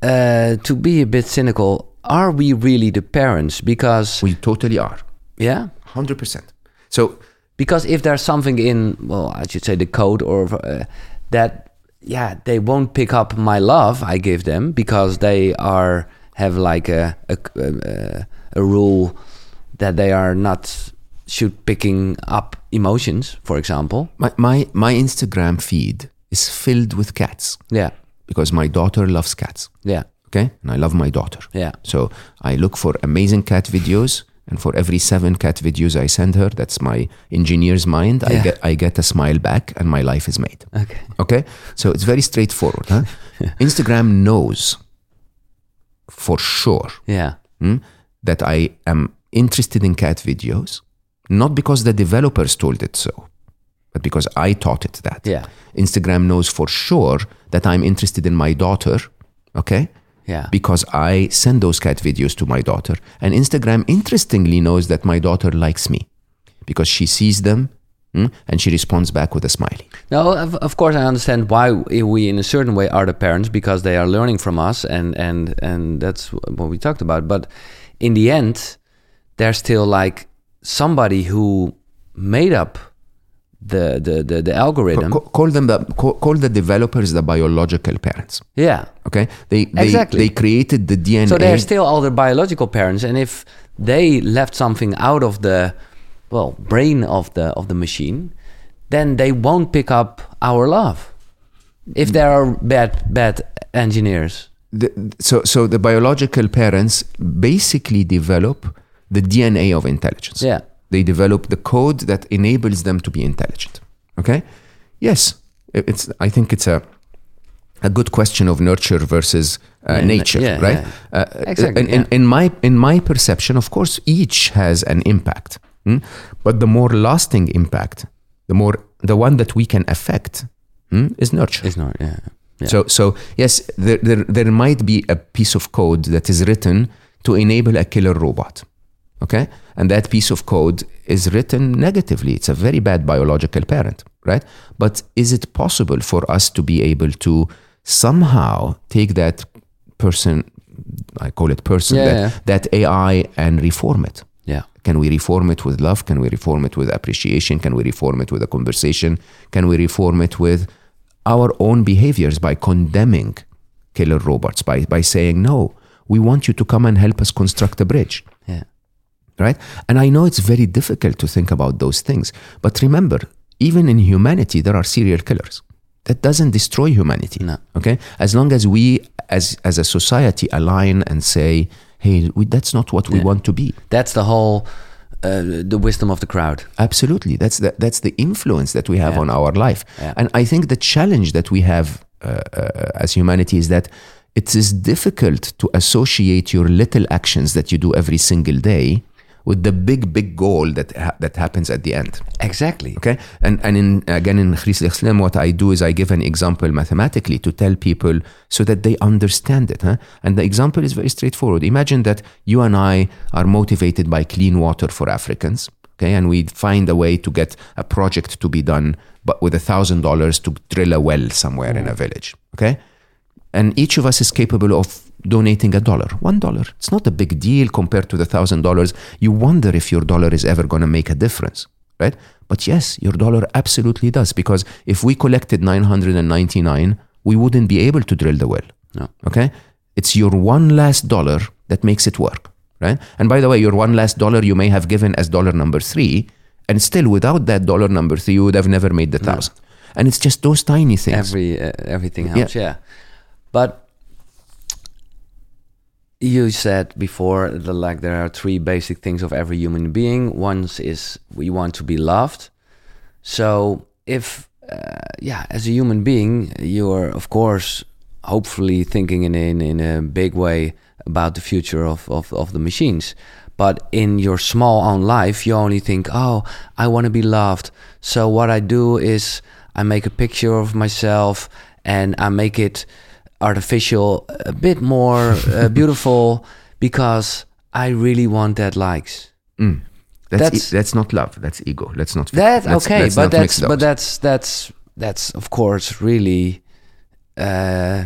uh, to be a bit cynical, are we really the parents? Because We totally are. yeah, 100%. So, because if there's something in well, I should say the code or uh, that yeah they won't pick up my love I give them because they are have like a a, a, a rule that they are not should picking up emotions, for example. my, my, my Instagram feed is filled with cats Yeah, because my daughter loves cats. yeah, Okay. And I love my daughter. yeah. So I look for amazing cat videos, and for every seven cat videos I send her, that's my engineer's mind. I get I get a smile back, and my life is made. Okay. Okay, so it's very straightforward. Huh? Instagram knows for sure Yeah, hmm, that I am interested in cat videos, not because the developers told it so, but because I taught it that. yeah, Instagram knows for sure that I'm interested in my daughter. Okay yeah. because I send those cat videos to my daughter. And Instagram, interestingly, knows that my daughter likes me because she sees them mm, and she responds back with a smiley. Now, of, of course I understand why we, in a certain way, are the parents because they are learning from us, and and and that's what we talked about. But in the end, they're still like somebody who made up the the the, the algorithm. Ca- call them the call, call the developers the biological parents. yeah. Okay, they they, Exactly. they created the DNA. So they're still all the biological parents, and if they left something out of the well brain of the of the machine, then they won't pick up our love. If there are bad bad engineers. the, so so the biological parents basically develop the DNA of intelligence. Yeah. They develop the code that enables them to be intelligent. Okay? Yes, it's. I think it's a a good question of nurture versus uh, Yeah, nature, yeah, right? yeah. Uh, Exactly, In, in, in my in my perception, of course, each has an impact, hmm? but the more lasting impact, the more the one that we can affect, hmm, is nurture. It's not. Yeah. yeah. So, so yes, there, there, there might be a piece of code that is written to enable a killer robot. Okay? And that piece of code is written negatively. It's a very bad biological parent, right? But is it possible for us to be able to somehow take that person, I call it person, Yeah, that, yeah. that AI and reform it? yeah. Can we reform it with love? Can we reform it with appreciation? Can we reform it with a conversation? Can we reform it with our own behaviors by condemning killer robots, by, by saying, no, we want you to come and help us construct a bridge. Right? And I know it's very difficult to think about those things. But remember, even in humanity, there are serial killers. That doesn't destroy humanity. No. Okay? As long as we, as, as a society, align and say, hey, we, that's not what we Yeah. want to be. That's the whole, uh, the wisdom of the crowd. Absolutely. That's the, that's the influence that we have Yeah. on our life. Yeah. And I think the challenge that we have uh, uh, as humanity is that it is difficult to associate your little actions that you do every single day with the big, big goal that ha- that happens at the end. Exactly. Okay, and and in again in Khris Islam, what I do is I give an example mathematically to tell people so that they understand it. Huh? And the example is very straightforward. Imagine that you and I are motivated by clean water for Africans. Okay, and we find a way to get a project to be done, but with a thousand dollars to drill a well somewhere in a mm. village. Okay, and each of us is capable of donating a dollar, one dollar. It's not a big deal compared to the thousand dollars. You wonder if your dollar is ever going to make a difference, right? But yes, your dollar absolutely does because if we collected 999, we wouldn't be able to drill the well. No. Okay? It's your one last dollar that makes it work, right? And by the way, your one last dollar you may have given as dollar number three, and still without that dollar number three, you would have never made the thousand. And it's just those tiny things. Every uh, everything helps. Yeah. But you said before that like there are three basic things of every human being. One is we want to be loved. So if uh, yeah, as a human being, you're of course hopefully thinking in in, in a big way about the future of, of, of the machines. But in your small own life, you only think, oh, I want to be loved. So what I do is I make a picture of myself and I make it artificial, a bit more uh, beautiful because I really want that likes. Mm. That's, That's- e- that's not love. That's ego. Let's not. That let's- okay, let's but that's but that's that's that's of course really, uh,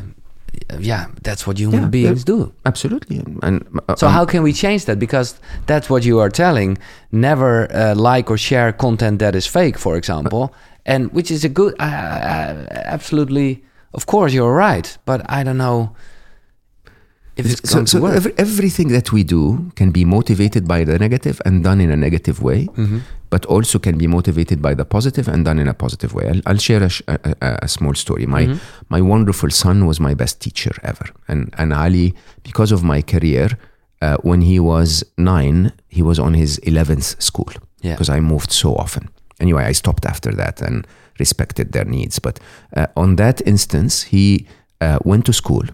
yeah, that's what human Yeah, beings do. absolutely. And uh, So um, how can we change that? Because that's what you are telling. Never uh, like or share content that is fake, for example, and which is a good, uh, uh, absolutely. Of course, you're right, but I don't know if it's so, so every, everything that we do can be motivated by the negative and done in a negative way, Mm-hmm. but also can be motivated by the positive and done in a positive way. I'll, I'll share a, sh- a, a, a small story. My Mm-hmm. my wonderful son was my best teacher ever, and and Ali, because of my career, uh, when he was nine, he was on his eleventh school Yeah. because I moved so often. Anyway, I stopped after that and respected their needs. But uh, on that instance, he uh, went to school.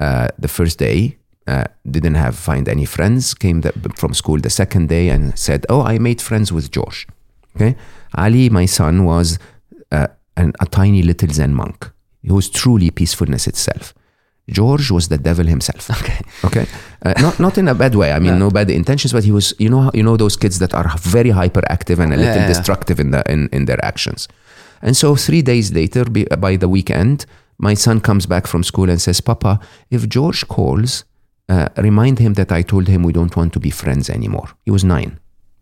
Uh, the first day uh, didn't have find any friends came the, from school the second day and said oh i made friends with george okay? Ali my son was uh, an, a tiny little zen monk. He was truly peacefulness itself. George was the devil himself. Okay. okay? Uh, not not in a bad way. I mean no bad intentions but he was you know you know those kids that are very hyperactive and a little yeah, yeah. destructive in the in, in their actions and so three days later by the weekend my son comes back from school and says papa if george calls uh, remind him that i told him we don't want to be friends anymore he was nine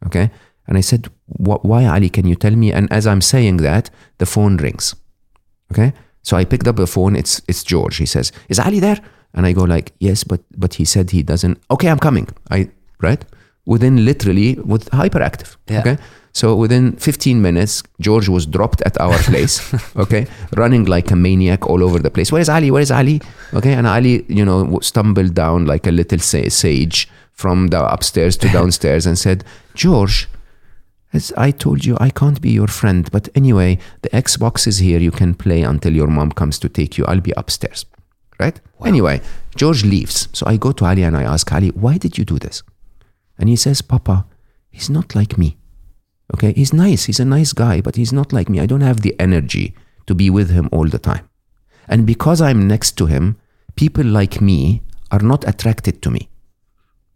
okay and i said why ali can you tell me and as i'm saying that the phone rings Okay. So I picked up the phone. It's it's George. He says, "Is Ali there?" And I go like, "Yes, but but he said he doesn't." Okay, I'm coming. I right within literally with hyperactive. Yeah. Okay. So within 15 minutes, George was dropped at our place. okay, running like a maniac all over the place. Where is Ali? Where is Ali? Okay, and Ali, you know, stumbled down like a little sage from the upstairs to downstairs and said, "George, As I told you, I can't be your friend, but anyway, the Xbox is here. You can play until your mom comes to take you. I'll be upstairs. Right? Anyway, George leaves. So I go to Ali and I ask Ali, why did you do this? And he says, Papa, he's not like me. Okay, he's nice. He's a nice guy, but he's not like me. I don't have the energy to be with him all the time. And because I'm next to him, people like me are not attracted to me.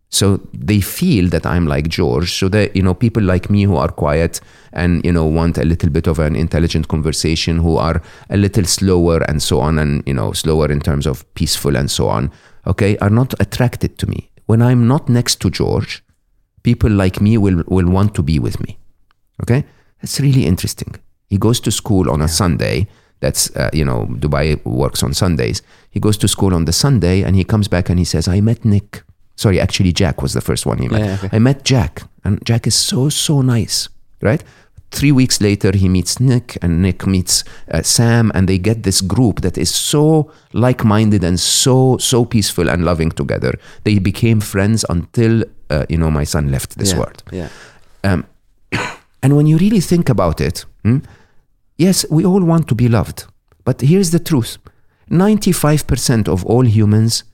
So they feel that I'm like George. So that, you know, people like me who are quiet and, you know, want a little bit of an intelligent conversation, who are a little slower and so on, and, you know, slower in terms of peaceful and so on, okay, are not attracted to me. When I'm not next to George, people like me will, will want to be with me. Okay? That's really interesting. He goes to school on a Sunday. That's, uh, you know, Dubai works on Sundays. He goes to school on the Sunday and he comes back and he says, I met Nick. Sorry, actually, Jack was the first one he met. Yeah, okay. I met Jack, and Jack is so, so nice, right? Three weeks later, he meets Nick, and Nick meets uh, Sam, and they get this group that is so like minded and so, so peaceful and loving together. They became friends until, uh, you know, my son left this yeah. world. Yeah. Um, and when you really think about it, hmm, yes, we all want to be loved. But here's the truth 95% of all humans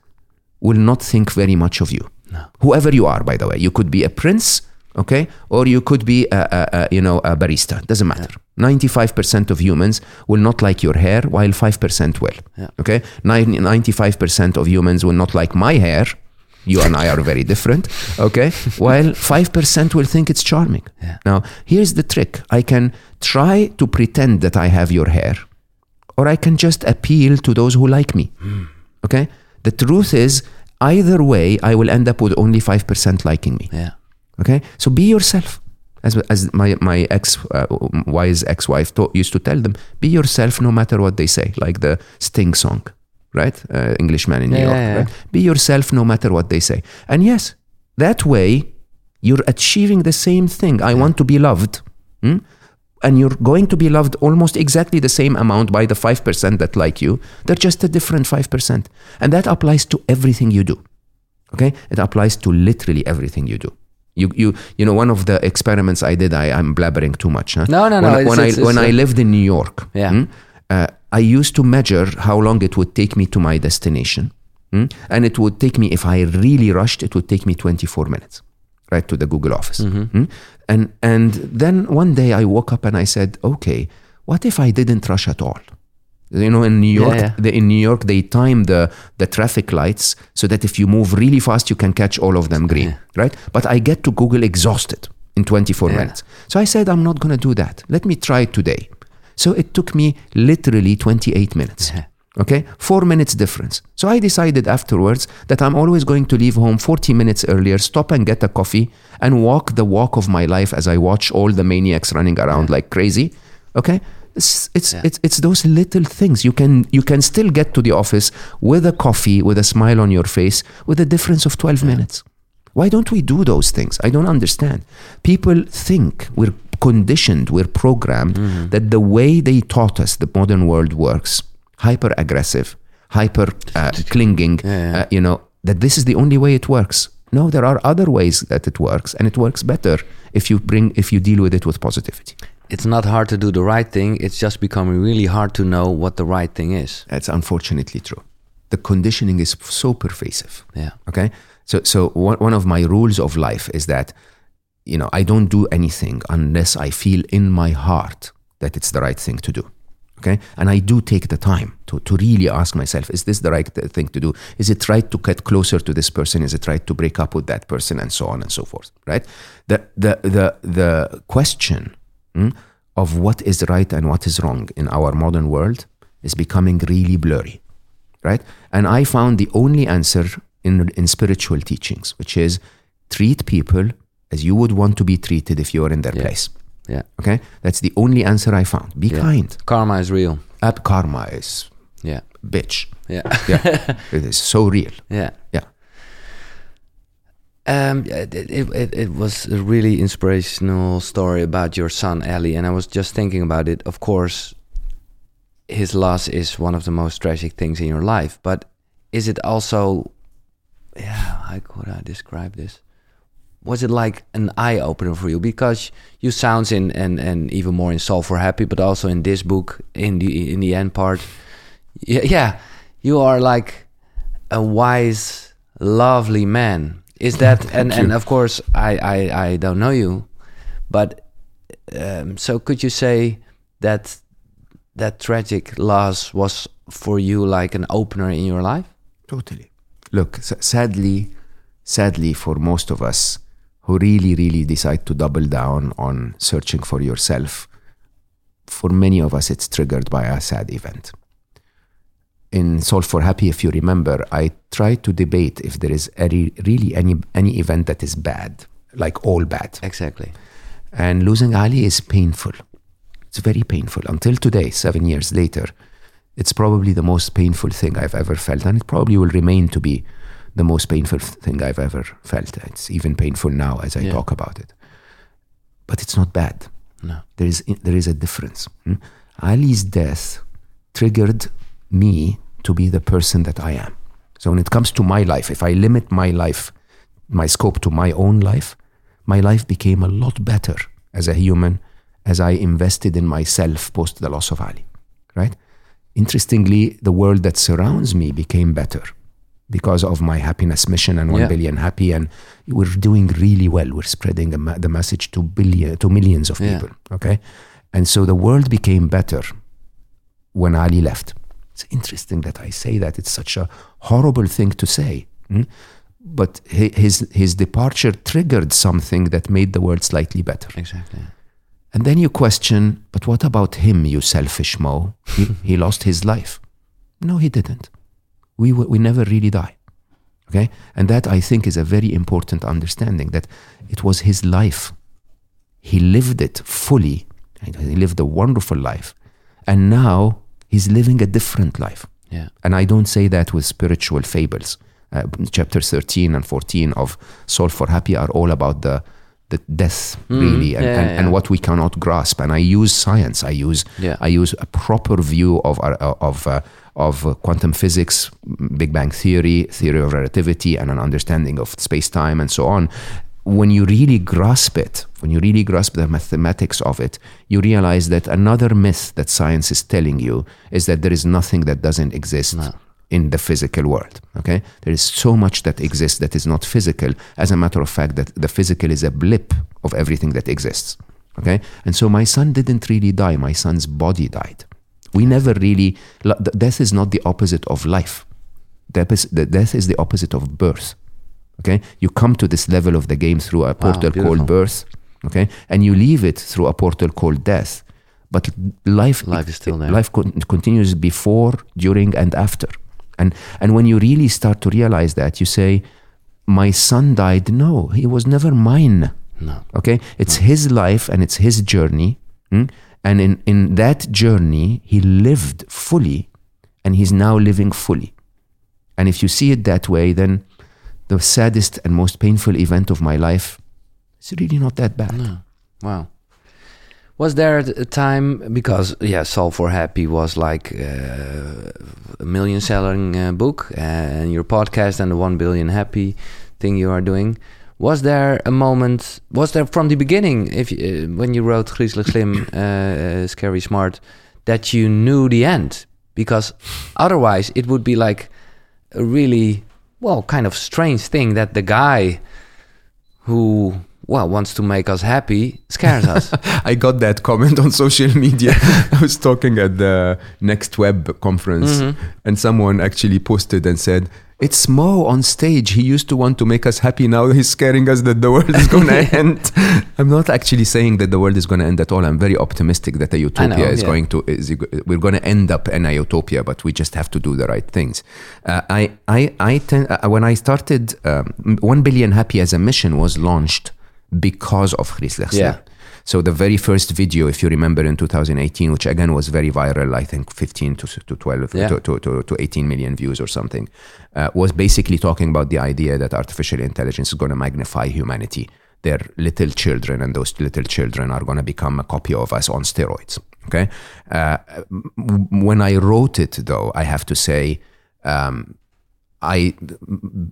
will not think very much of you. Whoever you are, by the way. You could be a prince, okay? Or you could be, a, a, a, you know, a barista. Doesn't matter. 95% of humans will not like your hair, while 5% will. Yeah. Okay? 95% of humans will not like my hair. You and I are very different, okay? While 5% will think it's charming. Yeah. Now, here's the trick I can try to pretend that I have your hair, or I can just appeal to those who like me. Okay? The truth is, either way, I will end up with only 5% liking me. Yeah. Okay? So be yourself. As, as my, my ex uh, wise ex wife used to tell them, be yourself no matter what they say, like the Sting song, right? Uh, Englishman in New Yeah, York. yeah, yeah. Right? Be yourself no matter what they say. And yes, that way you're achieving the same thing. I want to be loved. hmm? And you're going to be loved almost exactly the same amount by the 5% that like you. They're just a different 5%. And that applies to everything you do. Okay? It applies to literally everything you do. You, you, you know, one of the experiments I did, I, I'm blabbering too much. Huh? No, no, no, When, it's- when, it's- I, when it's, I lived in New York, Yeah. hmm, uh, I used to measure how long it would take me to my destination. hmm, And it would take me, if I really rushed, it would take me 24 minutes, right, to the Google office. Mm-hmm. hmm. And, and then one day I woke up and I said, okay, what if I didn't rush at all? You know, in New Yeah, York, yeah. the, in New York, they time the, the traffic lights so that if you move really fast, you can catch all of them green, Yeah. right? But I get to Google exhausted in 24 Yeah. minutes. So I said, I'm not going to do that. Let me try it today. So it took me literally 28 minutes. Uh-huh. Okay, four minutes difference. So I decided afterwards that I'm always going to leave home 40 minutes earlier, stop and get a coffee, and walk the walk of my life as I watch all the maniacs running around like crazy. Okay, it's it's, Yeah. it's it's those little things you can you can still get to the office with a coffee, with a smile on your face, with a difference of 12 minutes. Why don't we do those things? I don't understand. People think we're conditioned, we're programmed Mm-hmm. that the way they taught us the modern world works, hyper aggressive, hyper uh, clinging, Yeah, yeah. Uh, you know, that this is the only way it works. No, there are other ways that it works, and it works better if you bring if you deal with it with positivity. It's not hard to do the right thing. It's just becoming really hard to know what the right thing is. That's unfortunately true. The conditioning is so pervasive. Yeah. Okay. So, so one one of my rules of life is that, you know, I don't do anything unless I feel in my heart that it's the right thing to do. Okay. And I do take the time to, to really ask myself, is this the right thing to do? Is it right to get closer to this person? Is it right to break up with that person? And so on and so forth. Right. The, the, the, the question mm, of what is right and what is wrong in our modern world is becoming really blurry right? And I found the only answer in, in spiritual teachings, which is treat people as you would want to be treated if you were in their Yeah. place. Yeah. Okay? That's the only answer I found. Be Yeah. kind. Karma is real. Ab karma is Yeah. bitch. Yeah. Yeah. it is so real. yeah. Yeah. Um, it, it, it, it was a really inspirational story about your son, Ali, and I was just thinking about it. Of course, his loss is one of the most tragic things in your life, but is it also, yeah, how could I describe this? Was it like an eye opener for you? Because you sounds in and and even more in Solve for Happy, but also in this book in the in the end part, yeah, yeah you are like a wise, lovely man. Is that and and of course I I I don't know you, but um, so could you say that that tragic loss was for you like an opener in your life? Totally. Look, sadly, sadly for most of us who really, really decide to double down on searching for yourself, for many of us, it's triggered by a sad event. In Solve for Happy, if you remember, I try to debate if there is any, really any, any event that is bad, like all bad. Exactly. And losing Ali is painful. It's very painful. Until today, seven years later, it's probably the most painful thing I've ever felt. And it probably will remain to be the most painful thing I've ever felt. It's even painful now as I Yeah. talk about it. But it's not bad. No. There is, there is a difference. hmm? Ali's death triggered me to be the person that I am. So when it comes to my life, if I limit my life, my scope to my own life, my life became a lot better as a human as I invested in myself post the loss of Ali. Right? Interestingly, the world that surrounds me became better because of my happiness mission and one Yeah. billion happy, and we're doing really well. We're spreading the, ma- the message to billion to millions of Yeah. people. Okay, and so the world became better when Ali left. It's interesting that I say that. It's such a horrible thing to say. hmm? But his, his departure triggered something that made the world slightly better. Exactly. And then you question, but what about him, you selfish Mo? He, he lost his life. No, he didn't. We, w- we never really die. Okay? And that I think is a very important understanding that it was his life. He lived it fully. He lived a wonderful life. And now he's living a different life. Yeah. And I don't say that with spiritual fables. Uh, chapters 13 and 14 of Solve for Happy are all about the, the death, really, and. Yeah, and, yeah, and what we cannot grasp. And I use science. I use Yeah. I use a proper view of our, of uh, of uh, quantum physics, Big Bang theory, theory of relativity, and an understanding of space time and so on. When you really grasp it, when you really grasp the mathematics of it, you realize that another myth that science is telling you is that there is nothing that doesn't exist in the physical world. Okay, there is so much that exists that is not physical. As a matter of fact, that the physical is a blip of everything that exists. Okay, and so my son didn't really die. My son's body died. We never really. Death is not the opposite of life. Death is, the death is the opposite of birth. Okay, you come to this level of the game through a portal beautiful. called birth. Okay, and you leave it through a portal called death. But life, Life is still there. Life con- continues before, during, and after. And and when you really start to realize that, you say, "My son died." No, he was never mine. No. Okay, it's his life and it's his journey, mm? And in in that journey, he lived fully, and he's now living fully. And if you see it that way, then the saddest and most painful event of my life is really not that bad. No. Wow. Was there a time because yeah, Solve for Happy was like uh, a million selling uh, book and your podcast and the one billion happy thing you are doing. Was there a moment? Was there from the beginning, if uh, when you wrote Griezelig Slim, uh, uh, Scary Smart, that you knew the end? Because otherwise, it would be like a really well, kind of strange thing that the guy who well wants to make us happy scares us. I got that comment on social media. I was talking at the Next Web conference, and someone actually posted and said, It's Mo on stage. He used to want to make us happy. Now he's scaring us that the world is going to end. I'm not actually saying that the world is going to end at all. I'm very optimistic that a utopia know, is yeah. going to. Is, we're going to end up in a utopia, but we just have to do the right things. Uh, I, I, I ten, uh, when I started, um, One Billion Happy as a mission was launched because of Griezelig Yeah. So the very first video, if you remember in 2018, which again was very viral, I think 15 to, to 12 Yeah. to, to, to, to 18 million views or something, uh, was basically talking about the idea that artificial intelligence is going to magnify humanity. They're little children, and those little children are going to become a copy of us on steroids. Okay. Uh, when I wrote it, though, I have to say, um, I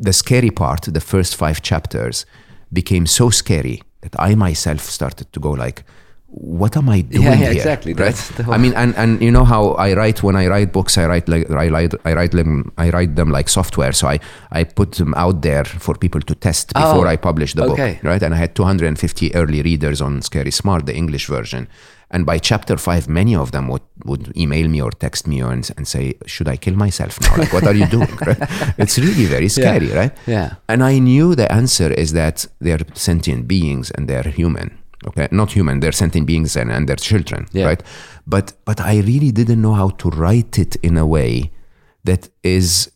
the scary part, the first five chapters, became so scary that I myself started to go like, what am I doing yeah, here? exactly. Right? I mean, and, and you know how I write when I write books, I write like I write I write them I write them like software. So I I put them out there for people to test before Oh, I publish the okay. book, right? And I had 250 early readers on Scary Smart, the English version. And by chapter five, many of them would, would email me or text me and, and say, "Should I kill myself now? Like, what are you doing?" Right? It's really very scary, right? Yeah. And I knew the answer is that they're sentient beings and they're human. Okay, not human. They're sentient beings and, and they're children, Yeah. right? But but I really didn't know how to write it in a way that is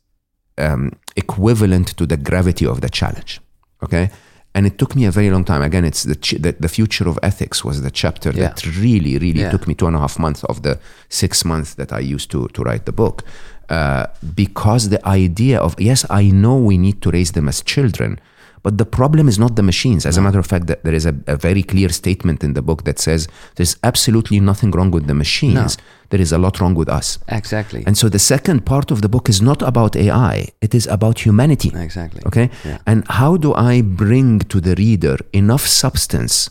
um, equivalent to the gravity of the challenge. Okay, and it took me a very long time. Again, it's the ch- the, the future of ethics was the chapter Yeah. that really really Yeah. took me two and a half months of the six months that I used to to write the book. Uh, because the idea of yes, I know we need to raise them as children, but the problem is not the machines. As a matter of fact, that there is a, a very clear statement in the book that says there's absolutely nothing wrong with the machines. There is a lot wrong with us. Exactly. And so the second part of the book is not about AI, it is about humanity. exactly. Okay? Yeah. And how do I bring to the reader enough substance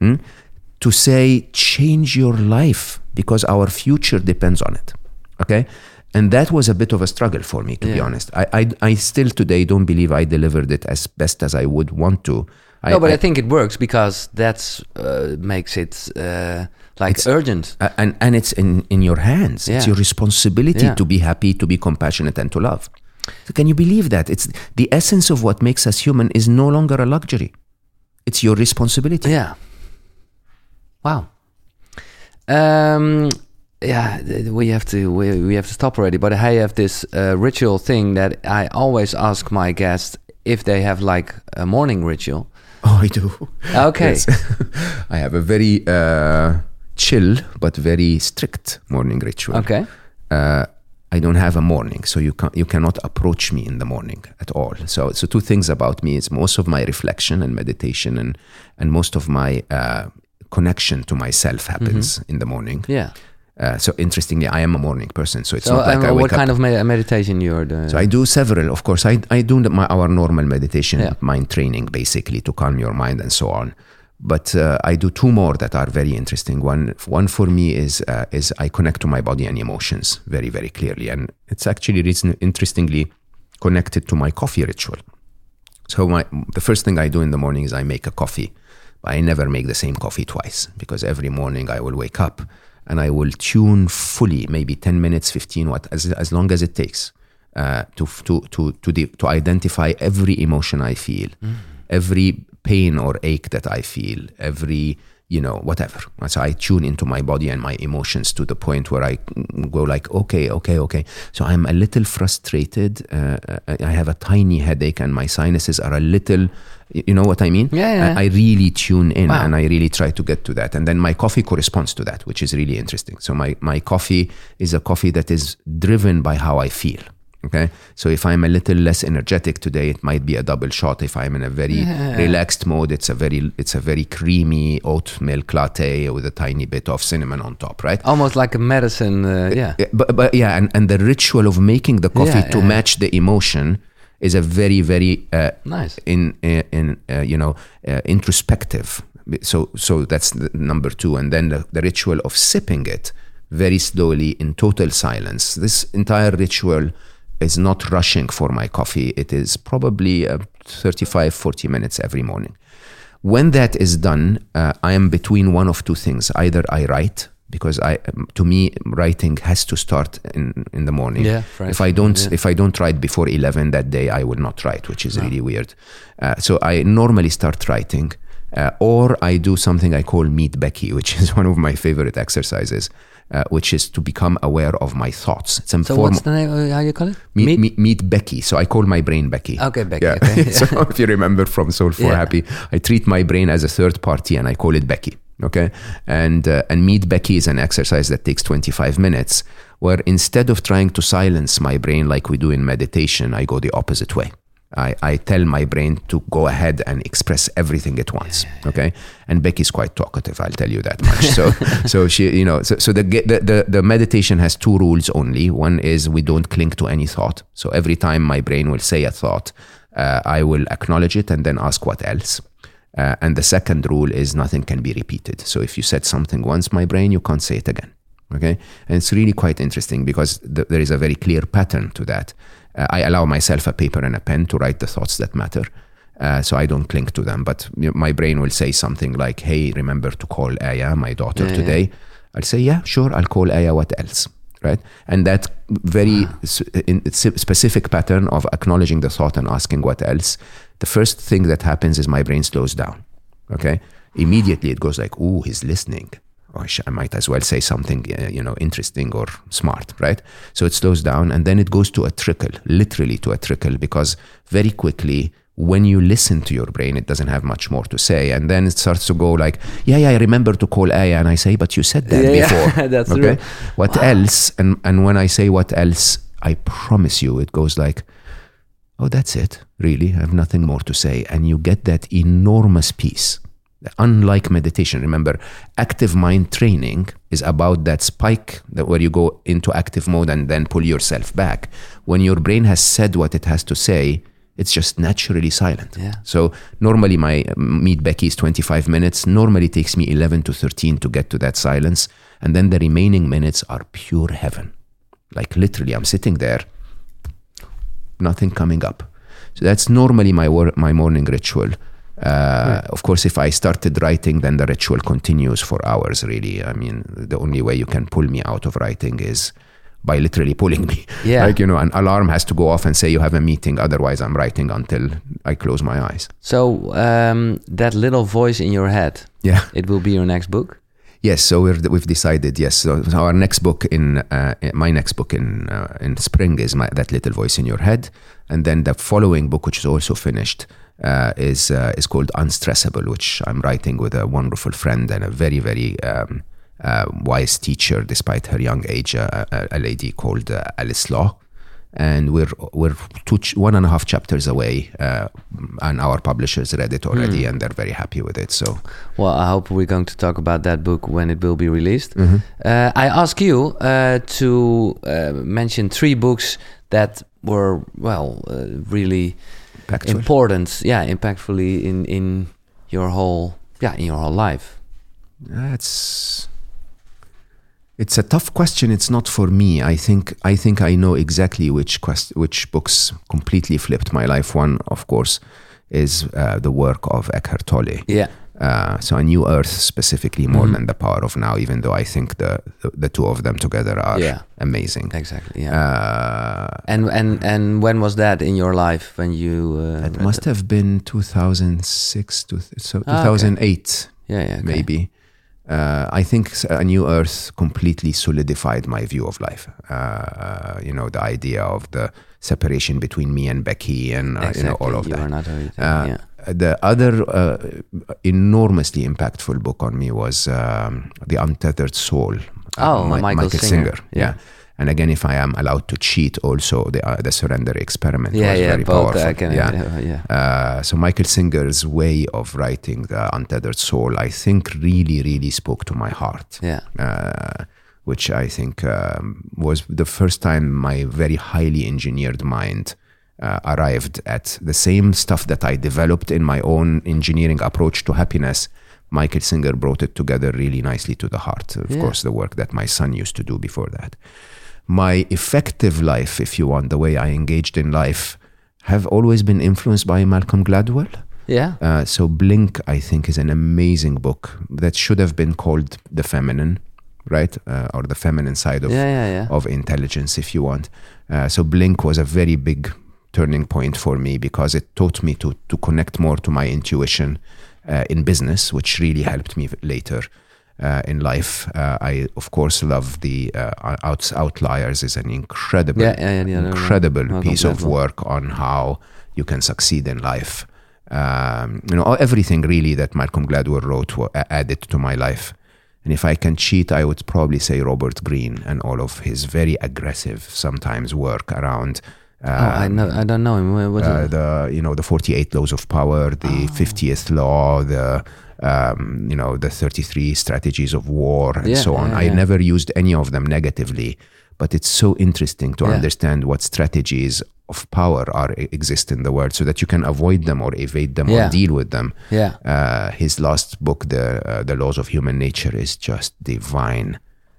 hmm, to say, change your life because our future depends on it? Okay? And that was a bit of a struggle for me, to be honest. I, I, I still today don't believe I delivered it as best as I would want to. no, but I, think it works because that's uh, makes it uh, like urgent. Uh, and and it's in in your hands it's your responsibility Yeah. to be happy to be compassionate and to love so can you believe that it's the essence of what makes us human is no longer a luxury it's your responsibility Yeah. Wow. Um. Yeah, we have to we, we have to stop already. But I have this uh, ritual thing that I always ask my guests if they have like a morning ritual. oh i do Okay. Yes. i have a very uh, chill but very strict morning ritual Okay. uh, I don't have a morning, so you can you cannot approach me in the morning at all. So, so two things about me is most of my reflection and meditation and and most of my uh, connection to myself happens in the morning. Yeah. Uh, so interestingly, I am a morning person, so it's So, not like um, I wake what up. kind of me- meditation you're doing? So I do several, of course. I, I do my, our normal meditation, Yeah. mind training, basically to calm your mind and so on. But uh, I do two more that are very interesting. One, one for me is uh, is I connect to my body and emotions very very clearly, and it's actually reason, interestingly connected to my coffee ritual. So my the first thing I do in the morning is I make a coffee. I never make the same coffee twice because every morning I will wake up and I will tune fully, maybe 10 minutes, 15, what as, as long as it takes, uh, to to to to, de- to identify every emotion I feel, every pain or ache that I feel, every you know whatever. So I tune into my body and my emotions to the point where I go like, okay, okay, okay. So I'm a little frustrated. Uh, I have a tiny headache and my sinuses are a little. You know what I mean? Yeah, yeah. I, I really tune in Wow. and I really try to get to that. And then my coffee corresponds to that, which is really interesting. So my, my coffee is a coffee that is driven by how I feel. Okay. So if I'm a little less energetic today, it might be a double shot. If I'm in a very relaxed mode, it's a very it's a very creamy oat milk latte with a tiny bit of cinnamon on top, right? Almost like a medicine. Uh, yeah. Yeah, but, but yeah, and, and the ritual of making the coffee Yeah, to yeah. match the emotion is a very very uh, Nice. in in, in uh, you know uh, introspective. So so that's the number two, and then the, the ritual of sipping it very slowly in total silence. This entire ritual is not rushing for my coffee. It is probably uh, 35, 40 minutes every morning. When that is done, uh, I am between one of two things. Either I write because I, um, to me, writing has to start in, in the morning. Yeah, fresh. If I don't, Yeah. if I don't write before eleven that day, I will not write, which is really weird. Uh, so I normally start writing, uh, or I do something I call Meet Becky, which is one of my favorite exercises, uh, which is to become aware of my thoughts. It's a So form what's the name? Uh, how you call it? meet, Meet? meet, meet Becky. So I call my brain Becky. Okay, Becky, Yeah. okay. so if you remember from Solve for Yeah. Happy, I treat my brain as a third party and I call it Becky. Okay, and uh, and Meet Becky is an exercise that takes 25 minutes, where instead of trying to silence my brain like we do in meditation, I go the opposite way. I, I tell my brain to go ahead and express everything at once. Okay, and Becky's quite talkative. I'll tell you that much. So, so she, you know, so, so the, the the the meditation has two rules only. One is we don't cling to any thought. So every time my brain will say a thought, uh, I will acknowledge it and then ask what else. Uh, and the second rule is nothing can be repeated. So if you said something once, my brain, you can't say it again. Okay. And it's really quite interesting because th- there is a very clear pattern to that. Uh, I allow myself a paper and a pen to write the thoughts that matter. Uh, so I don't cling to them. But my brain will say something like, "Hey, remember to call Aya, my daughter, Yeah, today." I'll say, "Yeah, sure. I'll call Aya. What else?" Right? And that very in, specific pattern of acknowledging the thought and asking what else. The first thing that happens is my brain slows down. Okay. Immediately it goes like, "Ooh, he's listening." Or sh- I might as well say something, uh, you know, interesting or smart, right? So it slows down, and then it goes to a trickle, literally to a trickle, because very quickly when you listen to your brain, it doesn't have much more to say. And then it starts to go like, yeah, yeah, I remember to call Aya. And I say, but you said that Yeah, yeah, before. that's okay? What else? And, and when I say what else, I promise you, it goes like, oh, that's it. Really, I have nothing more to say. And you get that enormous peace. Unlike meditation, remember, active mind training is about that spike that where you go into active mode and then pull yourself back. When your brain has said what it has to say, it's just naturally silent. Yeah. So normally my um, meet Becky is 25 minutes. Normally it takes me 11 to 13 to get to that silence. And then the remaining minutes are pure heaven. Like literally, I'm sitting there, nothing coming up. So that's normally my wor- my morning ritual. Uh, Of course, if I started writing, then the ritual continues for hours. Really, I mean, the only way you can pull me out of writing is by literally pulling me. Yeah. like you know, an alarm has to go off and say you have a meeting. Otherwise, I'm writing until I close my eyes. So um, that little voice in your head, Yeah. it will be your next book. Yes, so we're, we've decided. Yes, so our next book in uh, my next book in uh, in spring is my, that little voice in your head, and then the following book, which is also finished, uh, is uh, is called Unstressable, which I'm writing with a wonderful friend and a very very um, uh, wise teacher, despite her young age, uh, a, a lady called uh, Alice Law. And we're we're two ch- one and a half chapters away, uh, and our publishers read it already, and they're very happy with it. So Well, I hope we're going to talk about that book when it will be released. Mm-hmm. Uh, I ask you uh, to uh, mention three books that were, well, uh, really Impactful. important, yeah, impactfully in in your whole, yeah, in your whole life. That's it's a tough question. It's not for me. I think I think I know exactly which quest, which books completely flipped my life. One, of course, is uh, the work of Eckhart Tolle. Yeah, Uh, so a new earth specifically more than the power of now even though i think the the, the two of them together are Yeah. amazing exactly. Yeah. uh, and and and when was that in your life when you? Uh, it must have been 2006 to so Ah, okay. 2008 Yeah, yeah, okay. maybe. Uh, I think A New Earth completely solidified my view of life. Uh, you know, the idea of the separation between me and Becky and, uh, you know, all of you that. are not everything, yeah. The other uh, enormously impactful book on me was um, The Untethered Soul. Oh, Mi- Michael Singer. Yeah. Yeah. And again, if I am allowed to cheat, also the uh, the Surrender Experiment Yeah, was yeah, very both. powerful. Can, yeah, yeah. Uh, so Michael Singer's way of writing the Untethered Soul, I think, really, really spoke to my heart. Yeah. Uh, which I think um, was the first time my very highly engineered mind uh, arrived at the same stuff that I developed in my own engineering approach to happiness. Michael Singer brought it together really nicely to the heart. Of Yeah. course, the work that my son used to do before that. My effective life, if you want, the way I engaged in life, have always been influenced by Malcolm Gladwell. Yeah. Uh, so Blink, I think, is an amazing book that should have been called The Feminine, right? Uh, or the feminine side of Yeah, yeah, of intelligence, if you want. Uh, so Blink was a very big turning point for me because it taught me to to connect more to my intuition uh, in business, which really helped me later. Uh, in life, uh, I of course love the uh, Outs Outliers is an incredible, Yeah, yeah, yeah, yeah, no, no. incredible piece of work on how you can succeed in life. Um, you know, everything really that Malcolm Gladwell wrote added to my life. And if I can cheat, I would probably say Robert Greene and all of his very aggressive, sometimes work around. Oh, I um, know. I don't know him. What- uh, the you know the 48 laws of power the 50th law the um, you know the 33 strategies of war and Yeah, so on yeah, i yeah. never used any of them negatively but it's so interesting to understand what strategies of power are exist in the world so that you can avoid them or evade them or deal with them Yeah. uh, his last book, the uh, the Laws of Human Nature, is just divine.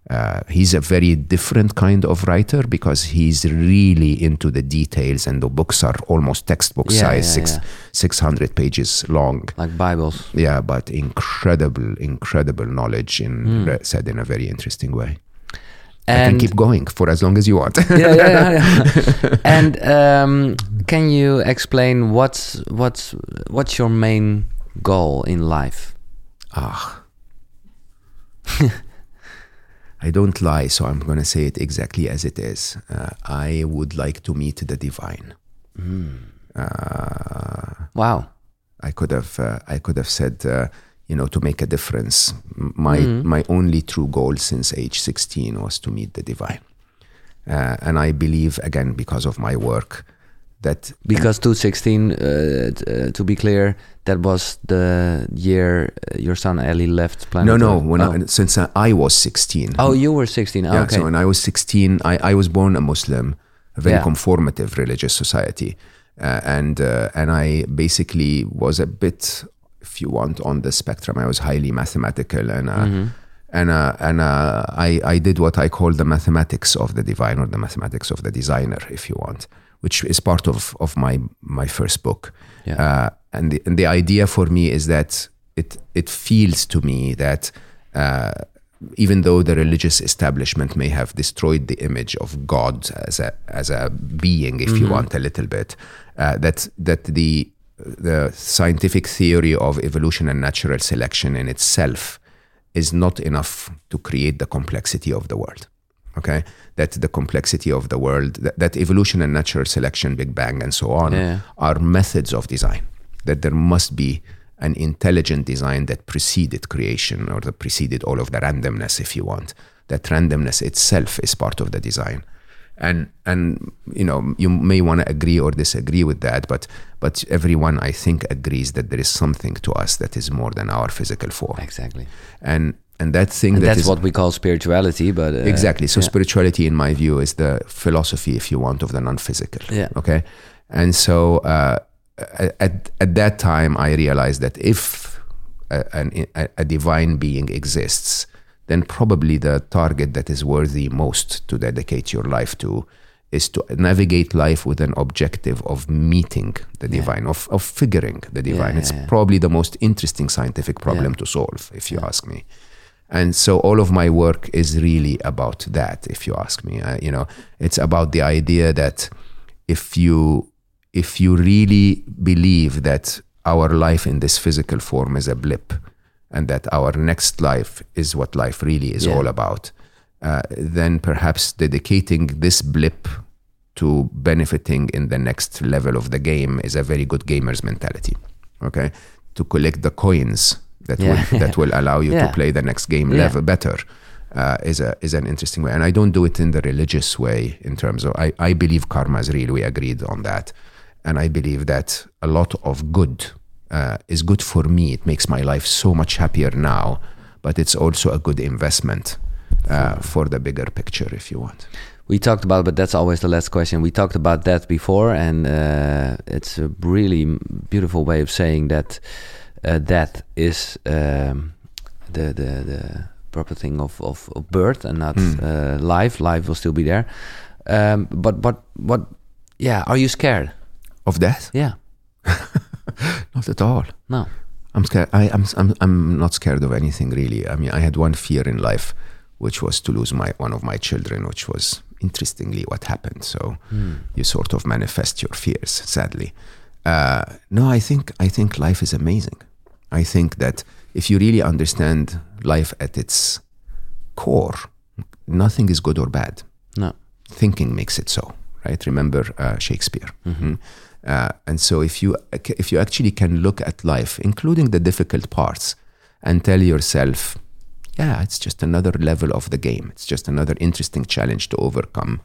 Uh, he's a very different kind of writer because he's really into the details, and the books are almost textbook Yeah, size, yeah, six yeah. six hundred pages long. Like Bibles. Yeah, but incredible, incredible knowledge in re- said in a very interesting way. I can And keep going for as long as you want. yeah, yeah, yeah, yeah. and um, can you explain what's what's what's your main goal in life? Ah. I don't lie, so I'm going to say it exactly as it is. Uh, I would like to meet the divine. Uh, Wow. I could have, uh, I could have said, uh, you know, to make a difference. My my only true goal since age 16 was to meet the divine, uh, and I believe again because of my work that Because 2016, uh, uh, to be clear, that was the year uh, your son Ali left planet. no, no, when oh. I, since uh, I was 16. oh, you were 16. Oh, Yeah, okay. so when I was 16, I, I was born a Muslim, a very Yeah. conformative religious society. Uh, and uh, and I basically was a bit, if you want, on the spectrum. I was highly mathematical, and uh, Mm-hmm. and uh, and uh, I I did what I call the mathematics of the divine or the mathematics of the designer, if you want, which is part of of my my first book. Yeah. Uh, and the, and the idea for me is that it it feels to me that uh, even though the religious establishment may have destroyed the image of God as a as a being, if you want, a little bit, uh, that that the the scientific theory of evolution and natural selection in itself is not enough to create the complexity of the world. Okay, that the complexity of the world, that, that evolution and natural selection, Big Bang, and so on, Yeah. are methods of design. That there must be an intelligent design that preceded creation or that preceded all of the randomness, if you want. That randomness itself is part of the design. And and you know you may want to agree or disagree with that, but but everyone I think agrees that there is something to us that is more than our physical form, Exactly. and and that thing And that that's is what we call spirituality, but uh, exactly. So yeah. spirituality, in my view, is the philosophy, if you want, of the non-physical. Yeah. Okay. And so uh, at at that time, I realized that if a, a, a divine being exists, then probably the target that is worthy most to dedicate your life to is to navigate life with an objective of meeting the divine, of, of figuring the divine. yeah, it's probably the most interesting scientific problem to solve, if you ask me. And so all of my work is really about that, if you ask me. Uh, you know, it's about the idea that if you if you really believe that our life in this physical form is a blip, and that our next life is what life really is Yeah. all about, uh, then perhaps dedicating this blip to benefiting in the next level of the game is a very good gamer's mentality. Okay, to collect the coins that Yeah. will that will allow you Yeah. to play the next game level better. Uh, is a is an interesting way, and I don't do it in the religious way. In terms of, I, I believe karma is real. We agreed on that, and I believe that a lot of good uh, is good for me. It makes my life so much happier now, but it's also a good investment uh, for the bigger picture, if you want. we talked about, but that's always the last question. We talked about that before, and uh, it's a really beautiful way of saying that uh, death is um, the, the the proper thing of, of, of birth and not uh, life. Life will still be there. Um, but what what? Yeah, are you scared? Of death? Yeah, Not at all. no. I'm scared. I, I'm, I'm, I'm not scared of anything really. I mean, I had one fear in life, which was to lose my one of my children, which was interestingly what happened. So you sort of manifest your fears, sadly. Uh, no, I think I think life is amazing. I think that if you really understand life at its core, nothing is good or bad No. thinking makes it so right remember uh, shakespeare Mhm. uh, and so if you if you actually can look at life including the difficult parts and tell yourself yeah it's just another level of the game it's just another interesting challenge to overcome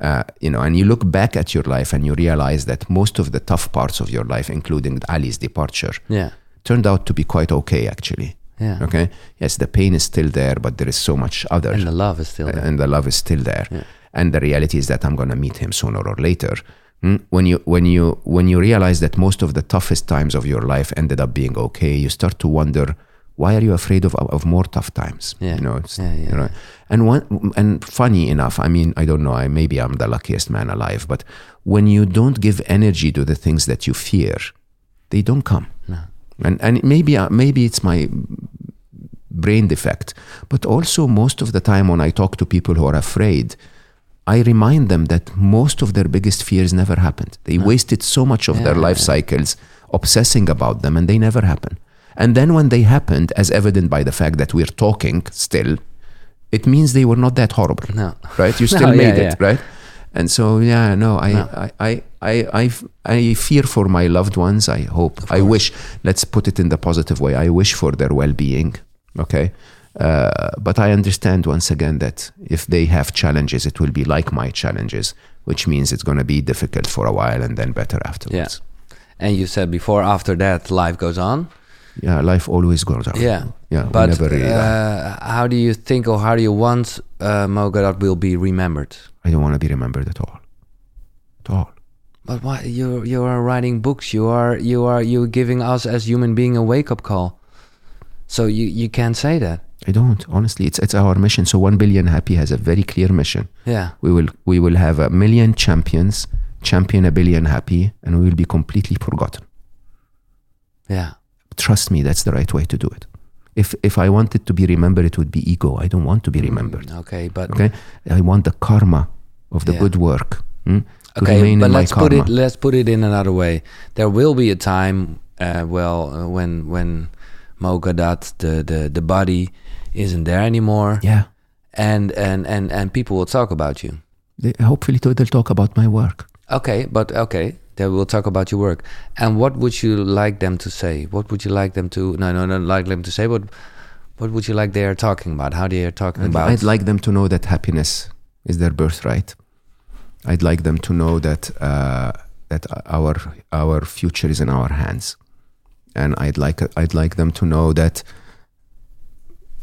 uh, you know and you look back at your life and you realize that most of the tough parts of your life including ali's departure Yeah. Turned out to be quite okay actually Yeah. okay yes the pain is still there but there is so much other And the love is still there. and the love is still there. Yeah. and the reality is that I'm going to meet him sooner or later. Mm, When you when you when you realize that most of the toughest times of your life ended up being okay, you start to wonder why are you afraid of of more tough times? Yeah. You know, it's, Yeah, yeah, you know. And one and funny enough, I mean, I don't know, I maybe I'm the luckiest man alive, but when you don't give energy to the things that you fear, they don't come. No. And and maybe uh, maybe it's my brain defect, but also most of the time when I talk to people who are afraid, I remind them that most of their biggest fears never happened. They wasted so much of their life yeah. cycles obsessing about them and they never happen. And then when they happened, as evident by the fact that we're talking still, it means they were not that horrible. No. Right? You No, still yeah, made it, yeah. right? And so yeah, no, I, No. I, I, I, I, I fear for my loved ones. I hope, I wish. Let's put it in the positive way. I wish for their well-being. Okay, uh, but I understand once again that if they have challenges, it will be like my challenges, which means it's going to be difficult for a while and then better afterwards. yeah. And you said before, after that, life goes on. Yeah, life always goes on. Yeah. yeah. But never really uh, how do you think or how do you want uh, will be remembered? I don't want to be remembered at all. At all. But why you you are writing books? You are you are you giving us as human being a wake up call. So you you can't say that. I don't. Honestly, it's it's our mission. So one billion happy has a very clear mission. Yeah. We will we will have a million champions, champion a billion happy, and we will be completely forgotten. Yeah. Trust me, that's the right way to do it. If if I wanted to be remembered, it would be ego. I don't want to be remembered. Okay, but Okay, I want the karma of the Yeah. good work hmm, to okay, remain but let's put karma. it let's put it in another way. There will be a time, uh, well, uh, when when Mo Gawdat, the the the body, isn't there anymore, yeah, and and and and people will talk about you. they, hopefully they'll talk about my work. Okay, but okay, they will talk about your work. And what would you like them to say? What would you like them to? No, no, no, like them to say. What what would you like they are talking about? How they are talking I'd, about? I'd like them to know that happiness is their birthright. I'd like them to know that uh, that our our future is in our hands, and I'd like I'd like them to know that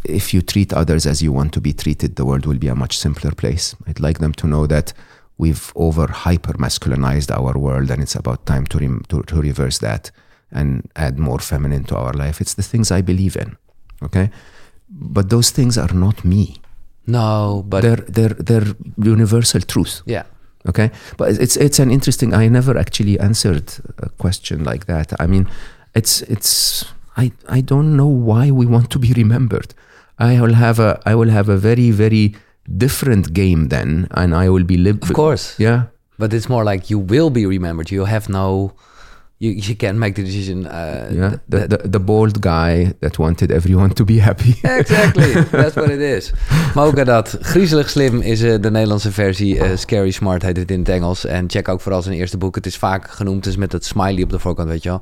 if you treat others as you want to be treated, the world will be a much simpler place. I'd like them to know that we've over hyper masculinized our world, and it's about time to, rem- to to reverse that and add more feminine to our life. It's the things I believe in, okay. But those things are not me. No, but they're they're they're universal truth. Yeah, okay? But it's it's an interesting i never actually answered a question like that. I mean it's it's i i don't know why we want to be remembered. I will have a i will have a very very different game then and i will be live of course. yeah But it's more like you will be remembered. You have no, you you can't make the decision. Uh, yeah th- the, the the bold guy that wanted everyone to be happy Exactly, that's what it is. Mo Gadot, Griezelig Slim is eh, de Nederlandse versie. eh, Scary Smart heet het in het Engels. En check ook vooral zijn eerste boek. Het is vaak genoemd, is met het smiley op de voorkant, weet je wel.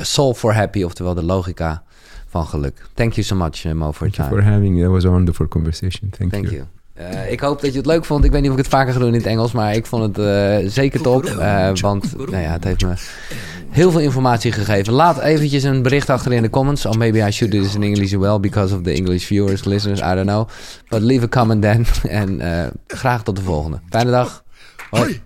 A Solve for Happy, oftewel de logica van geluk. Thank you so much, eh, Mo, for your Thank you time. for having me that was a wonderful conversation thank, Thank you you. Eh, ik hoop dat je het leuk vond. Ik weet niet of ik het vaker ga doen in het Engels, maar ik vond het eh, zeker top. Eh, want nou ja, het heeft me heel veel informatie gegeven. Laat eventjes een bericht achter in de comments. Or maybe I should do this in English as well because of the English viewers, listeners, I don't know. But leave a comment then. En graag tot de volgende. Fijne dag. Hoi.